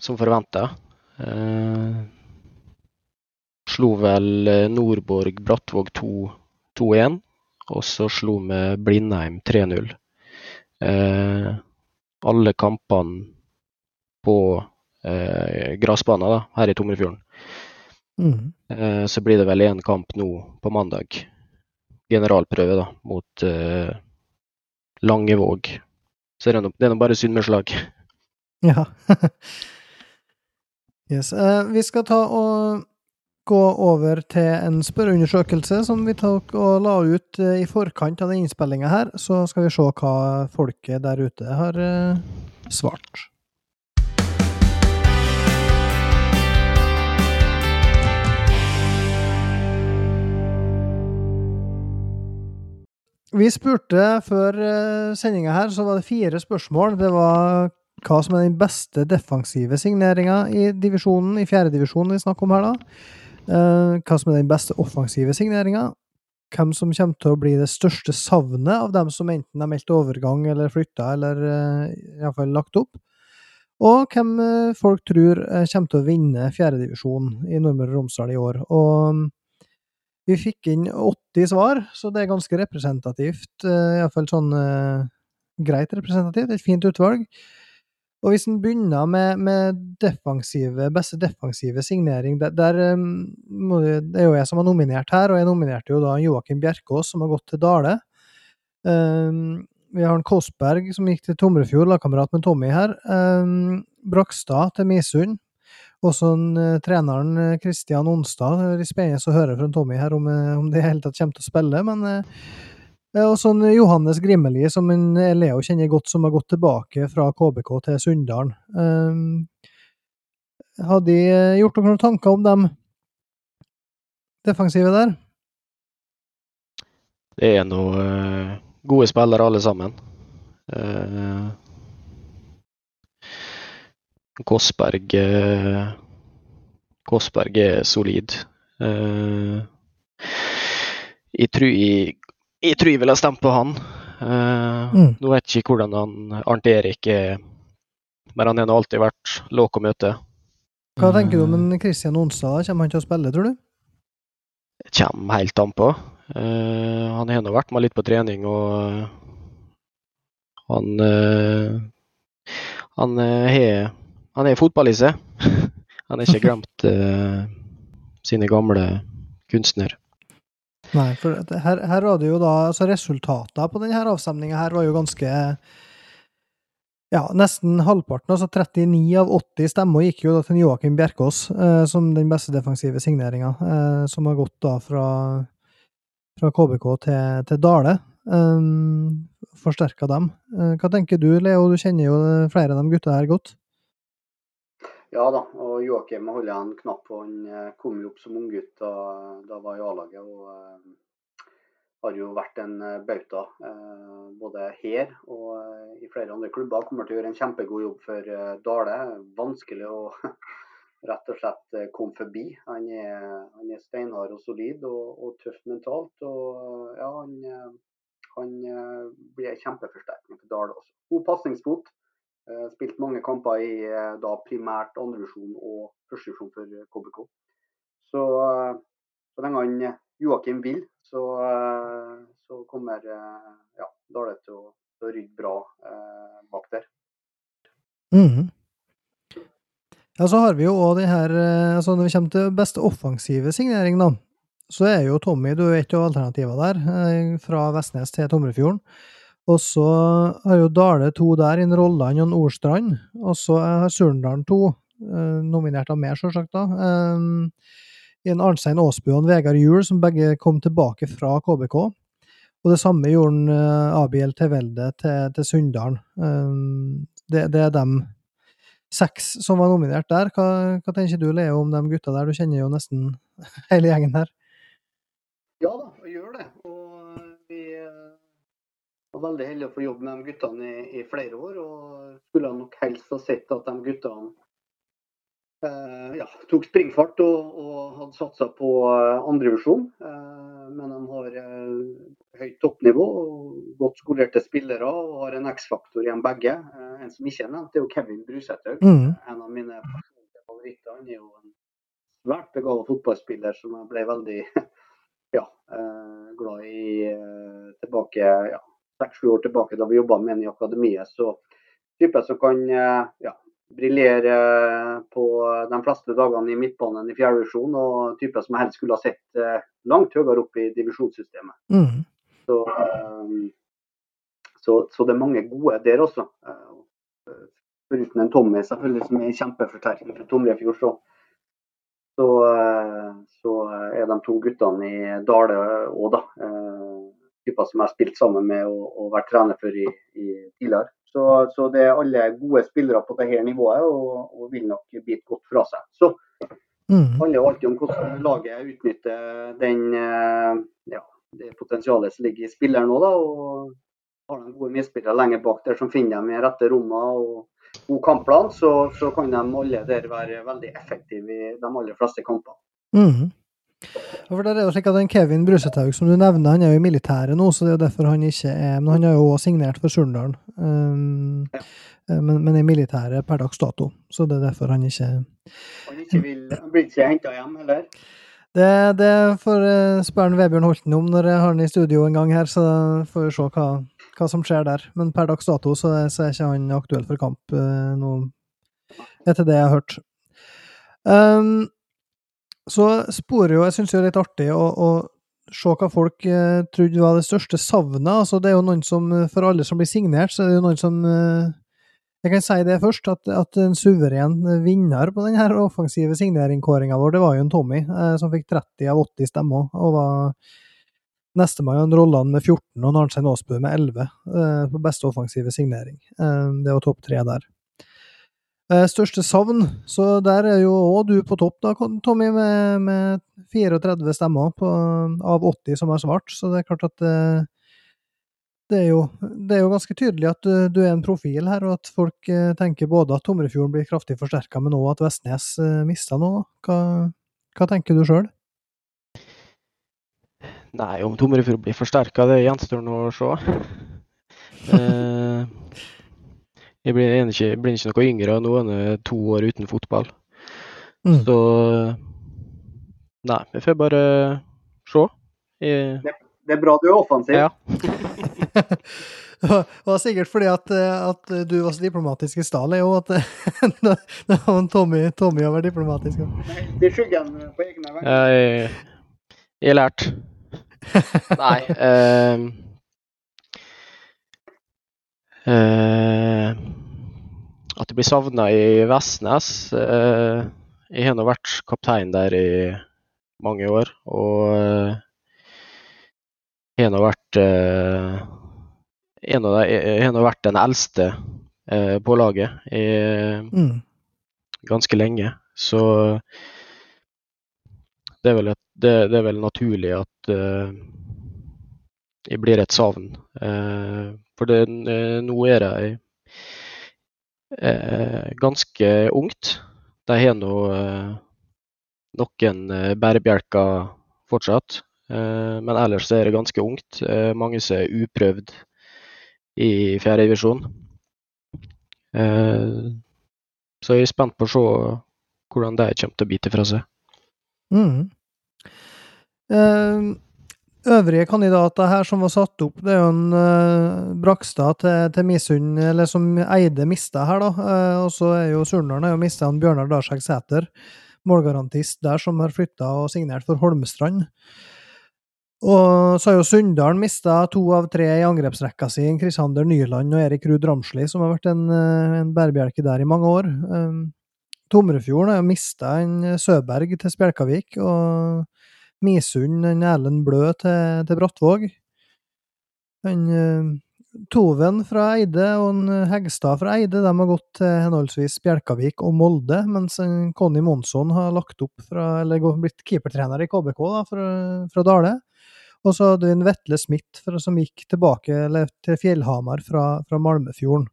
som forventa. Eh, slo vel eh, Nordborg Brattvåg 2-1, og så slo vi Blindheim 3-0. Eh, alle kampene på eh, gressbanen her i Tomrefjorden. Mm. Eh, så blir det vel én kamp nå på mandag generalprøve da, mot uh, Langevåg. Så det er det er synd bare slag. Ja. yes. Uh, vi skal ta og gå over til en spørreundersøkelse som vi tok og la ut uh, i forkant av den innspillinga her. Så skal vi se hva folket der ute har eh, svart. Vi spurte før eh, sendinga her, så var det fire spørsmål. Det var hva som er den beste defensive signeringa i divisjonen, i fjerdedivisjonen vi snakker om her, da. Eh, hva som er den beste offensive signeringa. Hvem som kommer til å bli det største savnet av dem som enten har meldt overgang eller flytta, eller uh, iallfall lagt opp. Og hvem folk tror kommer til å vinne fjerdedivisjon i Nordmøre og Romsdal i år. Og vi fikk inn 80 svar, så det er ganske representativt. Uh, Iallfall sånn greit representativt. Et fint utvalg. Og hvis en begynner med, med defensive, beste defensive signering der, der um, Det er jo jeg som har nominert her, og jeg nominerte jo da Joakim Bjerkås, som har gått til Dale. Um, vi har en Kåsberg som gikk til Tomrefjord, lagkamerat med Tommy her. Um, Brakstad til Misund. Også en, uh, treneren Kristian Onstad. Det er spennende å høre fra Tommy her om, om det i hele tatt kommer til å spille, men og sånn Johannes Grimeli, som en Leo kjenner godt, som har gått tilbake fra KBK til Sunndalen. Um, har de gjort noen tanker om dem defensive der? Det er nå gode spillere alle sammen. Uh, Kåssberg uh, Kåssberg er solid. jeg tror jeg jeg tror jeg ville stemt på han. Uh, mm. Nå vet jeg ikke hvordan han Arnt Erik er, men han har alltid vært låg å møte. Hva tenker du om en Kristian Onsdag? Kommer han til å spille, tror du? Det kommer helt an på. Uh, han har nå vært med litt på trening, og han uh, Han har han er fotball i seg. han har ikke glemt sine gamle kunstnere. Nei, for her, her var det jo da altså Resultatene på denne avstemninga her var jo ganske ja, nesten halvparten, altså 39 av 80 stemmer, gikk jo da til Joakim Bjerkås eh, som den beste defensive signeringa, eh, som har gått da fra, fra KBK til, til Dale. Um, eh, Forsterka dem. Eh, hva tenker du, Leo? Du kjenner jo flere av de gutta her godt. Ja da, og Joakim holder jeg en knapp på. Han eh, kom jo opp som unggutt da, da var i A-laget. Og uh, har jo vært en eh, bauta både her og i flere andre klubber. Kommer til å gjøre en kjempegod jobb for Dale. Vanskelig å rett og slett komme forbi. Han er, han er steinhard og solid og, og tøff mentalt. Og ja, han, han blir kjempeforsterkning for Dale også. God pasningsfot. Eh, spilt mange kamper i eh, da primært andrevisjon og førstevisjon for KBK. Så så lenge han Joakim vil, så, så kommer ja, Dale til å rydde bra eh, bak der. Mm. Ja, så har vi jo òg de her altså Når vi kommer til beste offensive signering, da, så er jo Tommy du er et av alternativene der, fra Vestnes til Tomrefjorden. Og så har jo Dale to der, inn Rolland og Nordstrand. Og så har Surndalen to, eh, nominert av meg, sjølsagt, da. Um, en Arnstein Aasbø og en Vegard Juel, som begge kom tilbake fra KBK. Og det samme gjorde en Abiel Tevelde til, til Sunndalen. Det, det, er dem seks som var nominert der. Hva, hva, tenker du, Leo, om de gutta der? Du kjenner jo nesten hele gjengen her. Ja da, veldig heldig å få jobbe med de guttene i, i, flere år. Og skulle nok helst ha sett at de guttene eh, ja, tok springfart og, og hadde satsa på eh, andrevisjon. Eh, men de har eh, høyt toppnivå, godt skolerte spillere og har en X-faktor igjen begge. Eh, en som ikke er nevnt, er jo Kevin Brusæter. Mm. En av mine favoritter. Han er jo en svært begava fotballspiller som jeg ble veldig ja, eh, glad i tilbake ja, seks-sju år tilbake da vi jobba med den i akademiet. Så type som kan eh, ja, briljere på de fleste dagene i midtbanen i fjerde divisjon, og type som jeg helst skulle ha sett eh, langt høyere opp i divisjonssystemet. Mm. Så, um, så, så, det er mange gode der også. Foruten en Tommy, selvfølgelig, som er en kjempeforsterkning fra Tomrefjord. Så, så, er de to guttene i Dale òg, da. Typer som jeg har spilt sammen med og, og vært trener for i, i tidligere. Så, så, det er alle gode spillere på dette nivået og, og vil nok bite godt fra seg. Så mm. handler jo alltid om hvordan laget utnytter den, eh, ja, det potensialet som ligger i spilleren nå. da, og Har de gode medspillere lenger bak der som finner dem i rette rommene og god kampplan, så, så, kan de alle der være veldig effektive i de aller fleste kampene. Mm. For det er jo slik at den Kevin Brusetaug som du nevner, han er jo i militæret nå, så det er jo derfor han ikke er Men han har jo også signert for Surndalen. Um, ja. Eh, men, men, er militæret per dags dato, så det er derfor han ikke Han ikke vil, han blir ikke henta hjem, heller? Det, det får uh, spørre Vebjørn Holten om når jeg har han i studio en gang her, så får vi se hva, hva som skjer der. Men per dags dato så, så er ikke han aktuell for kamp uh, nå, etter det jeg har hørt. Um, så sporer jo Jeg syns det er litt artig å, å se hva folk eh, trodde var det største savnet. Altså, det er jo noen som, For alle som blir signert, så er det jo noen som eh, Jeg kan si det først, at, at en suveren vinner på denne offensive signeringkåringa vår, det var jo en Tommy, eh, som fikk 30 av 80 stemmer. og var Nestemann Rolland med 14 og Arnstein Aasbø med 11 eh, på beste offensive signering. Eh, det var topp tre der. Eh, største savn, så der er jo òg du på topp, da, Tommy, med, med 34 stemmer på, av 80 som har svart. Så det er klart at det, eh, det, er, jo, det er jo ganske tydelig at du, du, er en profil her, og at folk eh, tenker både at Tomrefjorden blir kraftig forsterka, men òg at Vestnes mister noe. Hva, hva tenker du sjøl? Nei, om Tomrefjord blir forsterka, det gjenstår nå å se. eh, jeg blir ikke, blir ikke noe yngre nå enn to år uten fotball. Mm. Så Nei, vi får bare se. Jeg... Det, det, er bra du er offensiv. Ja. det var sikkert fordi at, at, du var så diplomatisk i stad, Leo, at Tommy, Tommy har vært diplomatisk. Nei, Det er skyggen på egne vegne. Jeg, jeg har lært. Nei. Eh, Eh, at jeg blir savna i Vestnes. Eh, jeg har nå vært kaptein der i mange år, og eh, jeg har nå vært en av de, jeg har nå vært den eldste på laget i, mm. ganske lenge. Så det er vel, et, det, det er vel naturlig at jeg blir et savn. For det, eh, nå er de eh, ganske ungt. De har nå eh, noen bærebjelker fortsatt, men ellers er det ganske ungt. mange som er uprøvd i fjerde divisjon. Så jeg er spent på å se hvordan de kommer til å bite fra seg. Mm. Uh, øvrige kandidater her som var satt opp, det er jo en uh, Brakstad til, til Misund, eller som Eide mista her, da. Uh, og så er jo Surndalen har jo mista Bjørnar Darsek Sæter, målgarantist der, som har flytta og signert for Holmestrand. Og så har jo Sunndalen mista to av tre i angrepsrekka si, Krisander Nyland og Erik Ruud Ramsli, som har vært en, eh, en bærebjelke der i mange år. Um, Tomrefjorden har jo mista en Søberg til Spjelkavik, og Misund, en Erlend Blø til, til Brattvåg. En uh, Toven fra Eide og en eh, Hegstad fra Eide de har gått til henholdsvis Bjelkavik og Molde, mens en Conny Monsson har lagt opp fra, eller blitt keepertrener i KBK da, fra, fra Dale. Og så hadde vi en Vetle Smith som gikk tilbake til Fjellhamar fra, fra Malmefjorden.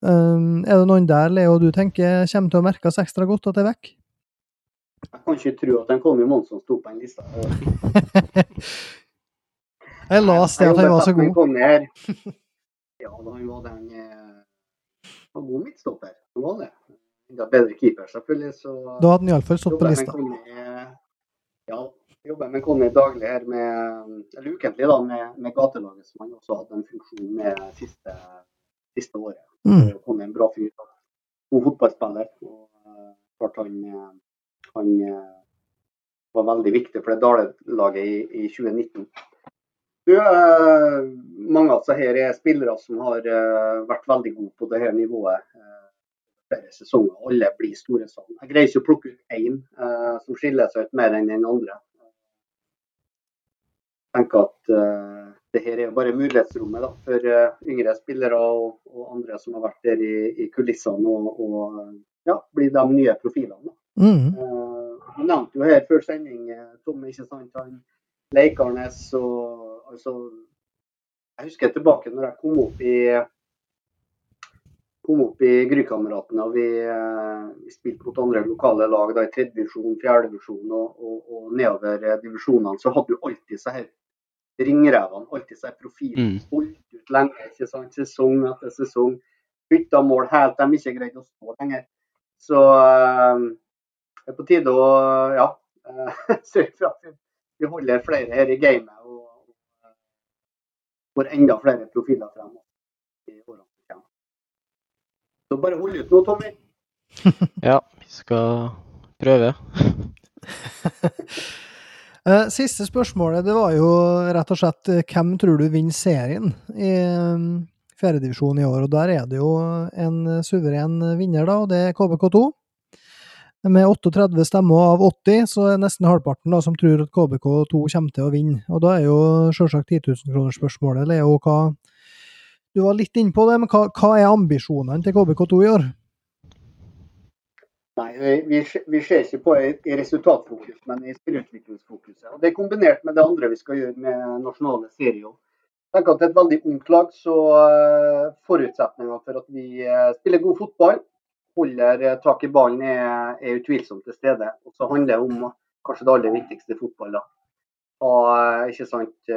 Um, er det noen der, Leo, du tenker kommer til å merkes ekstra godt at det er vekk? Jeg kan ikke tro at en Conny Monsson sto på den lista. jeg leste det at han var så god. Ja, da han var den eh, var god midtstopper. Han var det. Enda bedre keeper, selvfølgelig. Så da hadde han iallfall stått på lista. ja, jobber med Conny daglig her med, eller ukentlig da, med, med gatelaget, som han også hadde en funksjon med siste, siste året. Mm. Conny er en bra fyr. God fotballspiller. og uh, klart han eh, han eh, var veldig viktig for det Dale-laget i, i, 2019. Du, eh, mange av disse her er spillere som har eh, vært veldig gode på dette nivået. flere sesonger. Alle blir store sånn. Jeg greier ikke å plukke ut én uh, som skiller seg ut mer enn den andre. Jeg tenker at uh, det her er jo bare mulighetsrommet da, for uh, yngre spillere og, og, andre som har vært der i, i kulissene og, og ja, blir de nye profilene. Mm. Han nevnte jo her før sending Tom, ikke sant, han Leikarnes og altså Jeg husker tilbake når jeg kom opp i kom opp i Grykameratene og vi, eh, vi, spilte mot andre lokale lag da, i tredje divisjon, fjerde divisjon og, og, og, nedover eh, divisjonene, så hadde du alltid så her ringrevene, alltid så her profilene. Mm. Holdt ut lenge, ikke sant? sesong etter sesong. Bytta mål helt de ikke greide å stå lenger. Så det er på tide å ja, uh, sørge for at vi holder flere her i gamet og, får enda flere profiler frem. Så bare hold ut nå, Tommy. ja, vi skal prøve. Eh, siste spørsmålet det var jo rett og slett eh, hvem tror du vinner serien i fjerdedivisjon i år? Og Der er det jo en suveren vinner, da, og det er KBK2. Med 38 stemmer av 80, så er nesten halvparten da, som tror at KBK2 kommer til å vinne. Og Da er jo selvsagt 10 000-kronersspørsmålet Leo, hva, du var litt inne på det, men hva, hva er ambisjonene til KBK2 i år? Nei, Vi, vi ser ikke på i resultatfokus, men i spillutviklingsfokuset. Og Det er kombinert med det andre vi skal gjøre med nasjonale serier. Tenker at Det er et veldig ungt lag, så forutsetninga for at vi uh, spiller god fotball, holder uh, tak i ballen, er, er, utvilsomt til stede. Og så handler det om kanskje det aller viktigste i fotball. da. Og, ikke sant,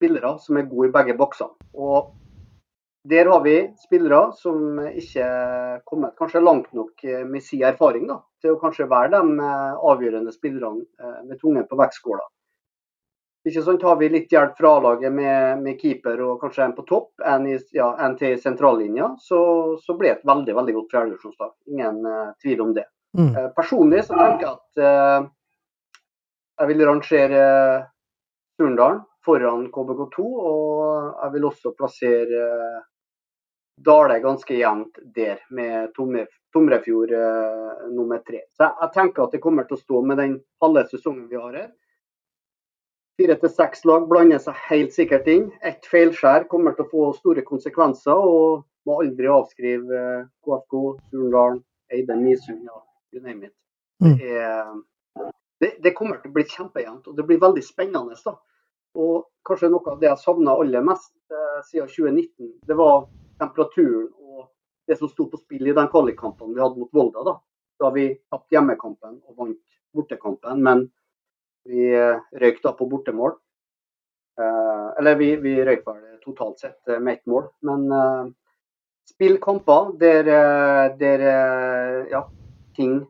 spillere som er gode i begge boksene. Og der har vi spillere som ikke kommet kanskje langt nok eh, med sin erfaring da, til å kanskje være de eh, avgjørende spillerne eh, med tungen på vektskåla. Ikke sant, Har vi litt hjelp fra A-laget med, med, keeper og kanskje en på topp, en, i, ja, en til sentrallinja, så, så blir det et veldig veldig godt fjerdedivisjonslag. Ingen uh, tvil om det. Mm. Uh, personlig så tenker jeg at uh, jeg vil rangere Surndalen foran KBK2. Og jeg vil også plassere Dale ganske jevnt der, med Tomrefjord eh, nummer tre. Så jeg, jeg, tenker at det kommer til å stå med den halve sesongen vi har her. Fire til seks lag blander seg helt sikkert inn. Ett feilskjær kommer til å få store konsekvenser, og må aldri avskrive KFK, eh, Surndalen, Eide, Misund, ja, you name it. Mm. Det, er, det, det, kommer til å bli kjempejevnt, og det blir veldig spennende. da. Og kanskje noe av det jeg savna aller mest eh, siden 2019, det var temperaturen og det som sto på spill i den kvalikkampen vi hadde mot Volda. Da Da vi tapte hjemmekampen og vant bortekampen, men vi eh, røyk da på bortemål. Eh, eller vi, vi røyk vel totalt sett eh, med ett mål. Men spill kamper der, der ja, ting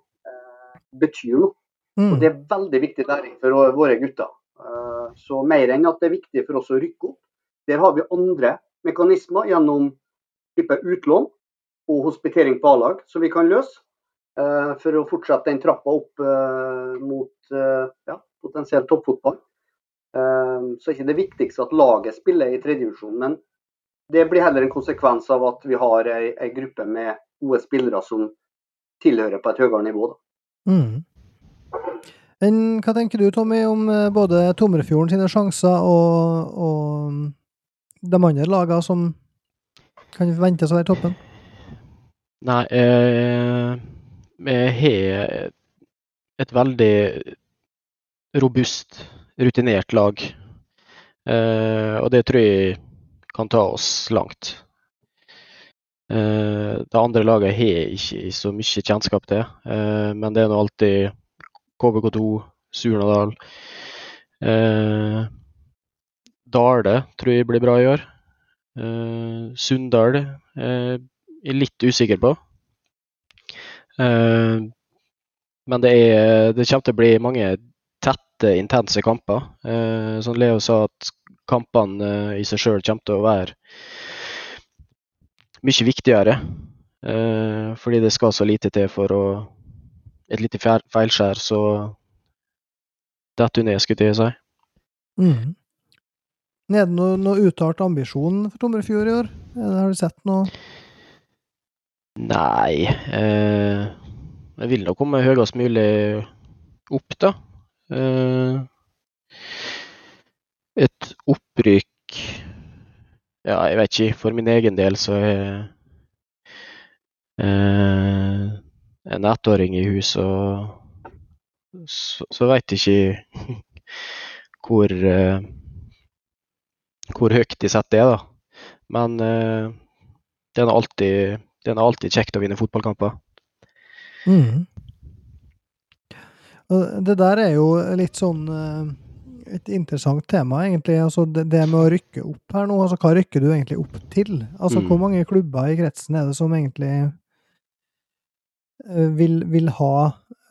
betyr noe. Mm. Og det er veldig viktig læring for våre gutter. Så mer enn at det er viktig for oss å rykke opp, der har vi andre mekanismer gjennom type utlån og hospitering på A-lag som vi kan løse. For å fortsette den trappa opp mot ja, potensielt toppfotball. så er ikke det viktigste at laget spiller i tredjevisjon, men det blir heller en konsekvens av at vi har ei, ei gruppe med gode spillere som tilhører på et høyere nivå. Mm. Men hva tenker du, Tommy, om eh, både Tomrefjorden sine sjanser og, og mm, de andre lagene som kan ventes å være i toppen? Nei, eh, vi har et veldig robust, rutinert lag. Eh, og det tror jeg kan ta oss langt. Eh, det andre laget har jeg ikke så mye kjennskap til, eh, men det er nå alltid KBK2, Surnadal. Eh, Dale tror jeg blir bra i år. Eh, Sunndal eh, er litt usikker på. Eh, men det, er, det kommer til å bli mange tette, intense kamper. Eh, som Leo sa, at kampene eh, i seg sjøl kommer til å være mye viktigere. Eh, fordi det skal så lite til for å et lite feilskjær, så detter hun ned, skulle jeg si. Mm. Er det noe, noe uttalt ambisjon for Tomrefjord i år? Har du sett noe? Nei eh, Jeg vil nok komme høyest mulig opp, da. Eh, et opprykk Ja, jeg vet ikke. For min egen del så er eh, en ettåring i hus, og så, så jeg ikke hvor eh, hvor høyt de setter det, da. Men det er alltid, alltid kjekt å vinne fotballkamper. Mm. Og det der er jo litt sånn eh, et interessant tema, egentlig. Altså det, det, med å rykke opp her nå. altså Hva rykker du egentlig opp til? Altså mm. Hvor mange klubber i kretsen er det som egentlig eh, vil, vil ha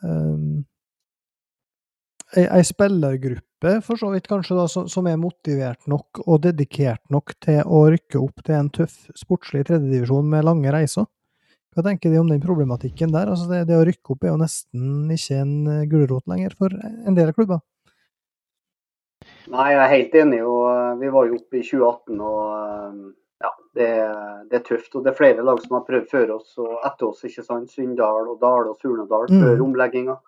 um, ei, ei spillergruppe, for så vidt kanskje, da, som, som, er motivert nok og dedikert nok til å rykke opp til en tøff sportslig tredjedivisjon med lange reiser? Hva tenker de om den problematikken der? Altså det, det, å rykke opp er jo nesten ikke en eh, gulrot lenger for en del klubber. Nei, jeg er helt enig. og eh, Vi var jo oppe i 2018 og eh, ja, det, det, er tøft. og Det er flere lag som har prøvd før oss og etter oss. ikke sant? Sunndal og Dale og Surnadal mm. før omlegginga.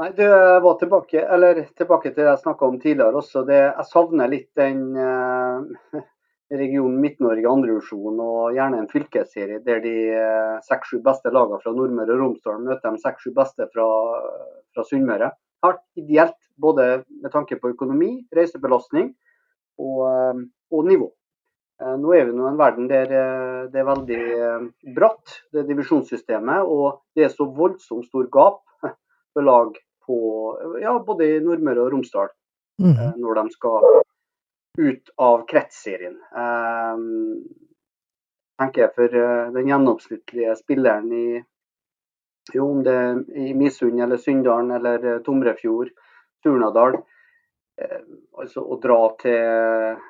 Nei, du var tilbake, eller tilbake til det jeg snakka om tidligere også. Det, jeg savner litt den uh, region Midt-Norge andredivisjon og gjerne en fylkesserie der de eh, seks-sju beste lagene fra Nordmøre og Romsdal møter de seks-sju beste fra, fra Sunnmøre. Hardt ideelt både med tanke på økonomi, reisebelastning og, eh, og nivå. Eh, nå er vi i en verden der det er veldig bratt, det divisjonssystemet. Og det er så voldsomt stor gap for lag på ja, både i Nordmøre og Romsdal mm. når de skal ut av kretsserien. Um, tenker jeg for uh, den gjennomsnittlige spilleren i jo, om det er i Misund eller Syndalen eller uh, Tomrefjord, Turnadal. Uh, altså å dra til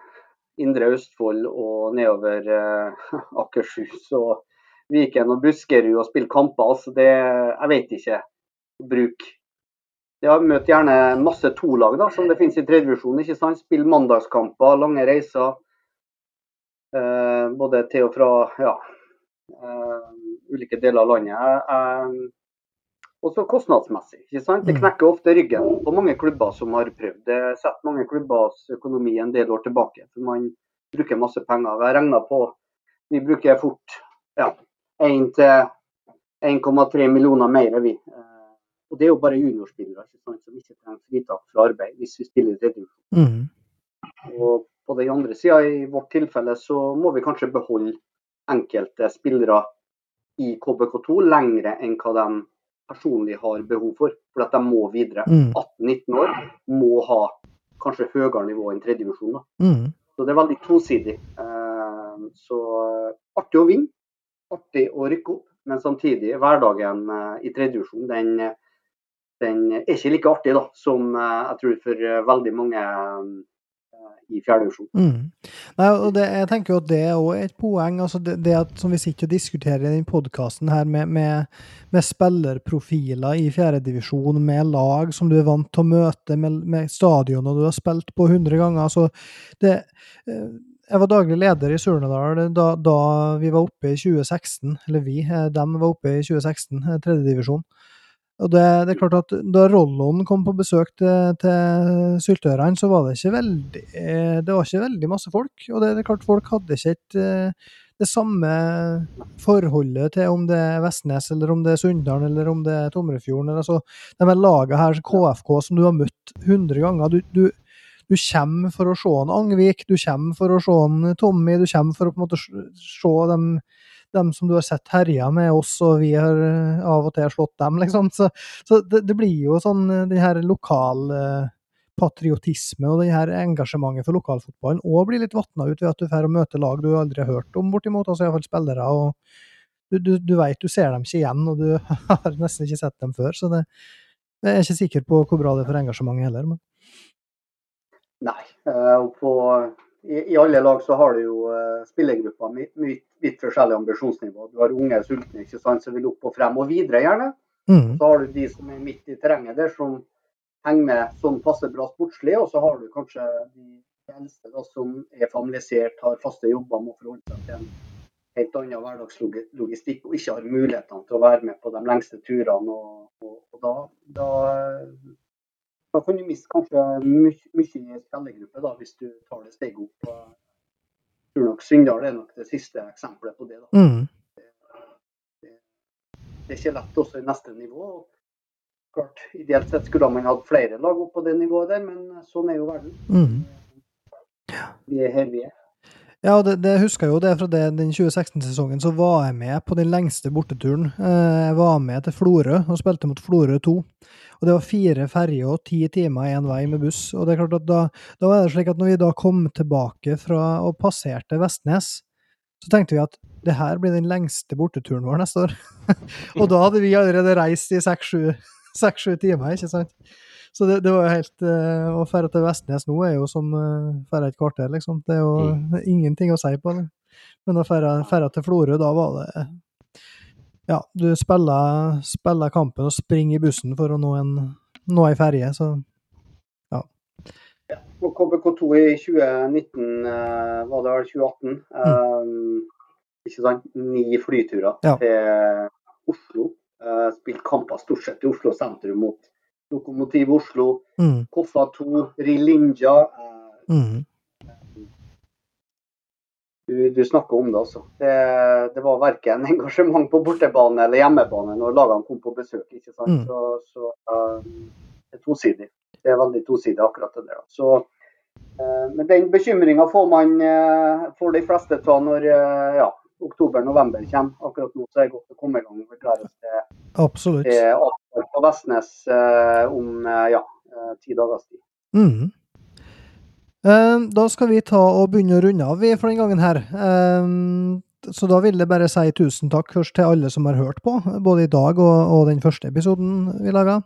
Indre Østfold og nedover Akershus og Viken og Buskerud og spille kamper. Altså det, jeg vet ikke. Bruk ja, møt gjerne masse tolag, da, som det finnes i tredjevisjon. Spill mandagskamper, lange reiser. Eh, både til og fra ja, eh, ulike deler av landet. Eh, også kostnadsmessig. ikke sant? Det mm. knekker ofte ryggen på mange klubber som har prøvd. Det setter mange klubbers økonomi en del år tilbake. for Man bruker masse penger. Har regna på Vi bruker fort ja, 1-1,3 millioner mer, vi. Eh, og det er jo bare juniorspillere som ikke trenger fritak fra arbeid hvis vi spiller i tredje Mm. Og på den andre sida, i vårt tilfelle, så må vi kanskje beholde enkelte spillere i KBK2 lengre enn hva de personlig har behov for. For at de må videre. Mm. 18-19 år må ha kanskje høyere nivå enn tredjevisjon. Mm. Så det er veldig tosidig. Eh, så artig å vinne, artig å rykke opp. Men samtidig, hverdagen eh, i tredjevisjon, den den er ikke like artig da, som eh, jeg tror for eh, veldig mange eh, i fjerde divisjon. Mm. Nei, og det, jeg tenker jo at det er et poeng. altså det, det at, Som vi sitter og diskuterer i denne podkasten med, med, med, spillerprofiler i fjerdedivisjon, med lag som du er vant til å møte, med, med stadioner du har spilt på 100 ganger. så det jeg var daglig leder i Surnadal da, da, vi var oppe i 2016. Eller vi, de var oppe i 2016, tredjedivisjon. Og det, det, er klart at Da Rollon kom på besøk til, til Syltørene, så var det ikke veldig det var ikke veldig masse folk. Og det, det er klart folk hadde ikke et, eh, det samme forholdet til om det er Vestnes, eller om det er Sunndalen, eller om det er Tomrefjorden. altså, De lagene her, KFK, som du har møtt 100 ganger. Du, du, du kommer for å se en Angvik, du kommer for å se en Tommy, du kommer for å på en måte se dem dem som du har sett herja med oss, og vi har eh, av og til slått dem, liksom. Så, så det, det, blir jo sånn eh, den her lokal eh, og det her engasjementet for lokalfotballen òg blir litt vatna ut ved at du får møte lag du aldri har hørt om, bortimot. Altså iallfall spillere. og Du, du, du veit du ser dem ikke igjen, og du har nesten ikke sett dem før. Så det, jeg er ikke sikker på hvor bra det er for engasjementet heller. Men. Nei. Og på i, i, alle lag så har du jo uh, spillergrupper med vidt forskjellig ambisjonsnivå. Du har unge sultne ikke sant, som vil opp og frem, og videre gjerne. Mm. Så har du de som er midt i terrenget der, som henger med sånn passe bra sportslig. Og så har du kanskje de eldste da, som er familisert, har faste jobber, må forholde seg til en helt annen hverdagslogistikk og ikke har mulighetene til å være med på de lengste turene. Og, og, og da, da, da, kan du miste kanskje mye, mye i spillergruppe da, hvis du tar det steget opp. Jeg tror nok Syndal er nok det siste eksempelet på det. da. Mm. Det er ikke lett også i neste nivå. Klart, Ideelt sett skulle man hatt flere lag opp på det nivået der, men sånn er jo verden. Mm. Vi er her vi er. Ja, det, det husker jeg jo det fra det, den 2016-sesongen. Så var jeg med på den lengste borteturen. Eh, Jeg var med til Florø og spilte mot Florø 2. Og det var fire ferjer og ti timer én vei med buss. Og det er klart at da, da var det slik at når vi da kom tilbake fra og passerte Vestnes, så tenkte vi at det her blir den lengste borteturen vår neste år. og da hadde vi allerede reist i seks-sju timer, ikke sant? Så det, det var jo helt uh, Å dra til Vestnes nå er jo som å uh, dra et kvarter, liksom. Det er jo Mm. ingenting å si på det. Men å dra til Florø, da var det Ja, du spiller, spiller kampen og springer i bussen for å nå en nå en ferje, så Og KBK2 i 2019, eh, var det vel 2018, eh, ikke sant? Ni flyturer Ja. til Oslo. Eh, spilt kamper stort sett i Oslo sentrum mot Lokomotiv Oslo, mm, Koffa 2, Rilinja. Eh, mm, du, du snakker om det, altså. Det, det var verken engasjement på bortebane eller hjemmebane når lagene kom på besøk. ikke sant? Mm. Så, så uh, det er tosidig. Det er veldig tosidig, akkurat det der. Så, eh, men den bekymringa får man uh, for de fleste av når eh, ja, oktober-november kommer. Akkurat nå så er det godt å komme i gang og forklare oss til, absolutt. til på Vestnes eh, om eh, ja, eh, ti dagers tid. Mm. Eh, Da skal vi ta og begynne å runde av for den gangen her. Eh, Så da vil jeg bare si tusen takk først til alle som har hørt på, både i dag og, og den første episoden vi laga.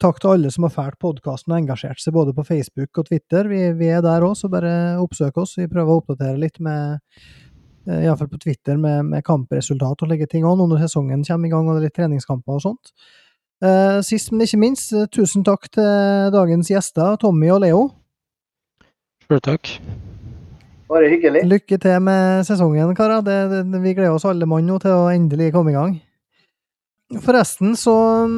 Takk til alle som har fulgt podkasten og engasjert seg både på Facebook og Twitter. Vi, vi er der òg, så bare oppsøk oss. Vi prøver å oppdatere litt med eh, Iallfall på Twitter med, med kampresultat og legge ting an når sesongen kommer i gang og det er litt treningskamper og sånt. Sist, men ikke minst, tusen takk til dagens gjester, Tommy og Leo. Sjøl takk. Bare hyggelig. Lykke til med sesongen, karer. Vi gleder oss alle mann nå til å endelig komme i gang. Forresten så mm,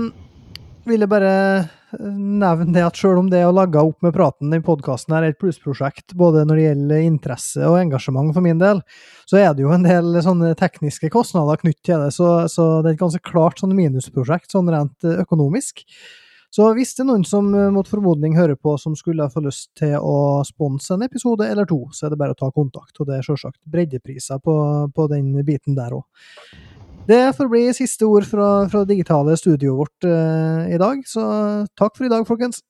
vil jeg bare eh, nevne det at selv om det å lage opp med praten, den podkasten her er et plussprosjekt, både når det gjelder interesse og engasjement for min del, så er det jo en del sånne tekniske kostnader knyttet til det, så, så det er et ganske klart sånn minusprosjekt, sånn rent økonomisk. Så hvis det er noen som eh, mot formodning hører på som skulle få lyst til å sponse en episode eller to, så er det bare å ta kontakt, og det er selvsagt breddepriser på, på den biten der òg. Det får bli siste ord fra, fra det digitale studioet vårt eh, i dag, så takk for i dag, folkens.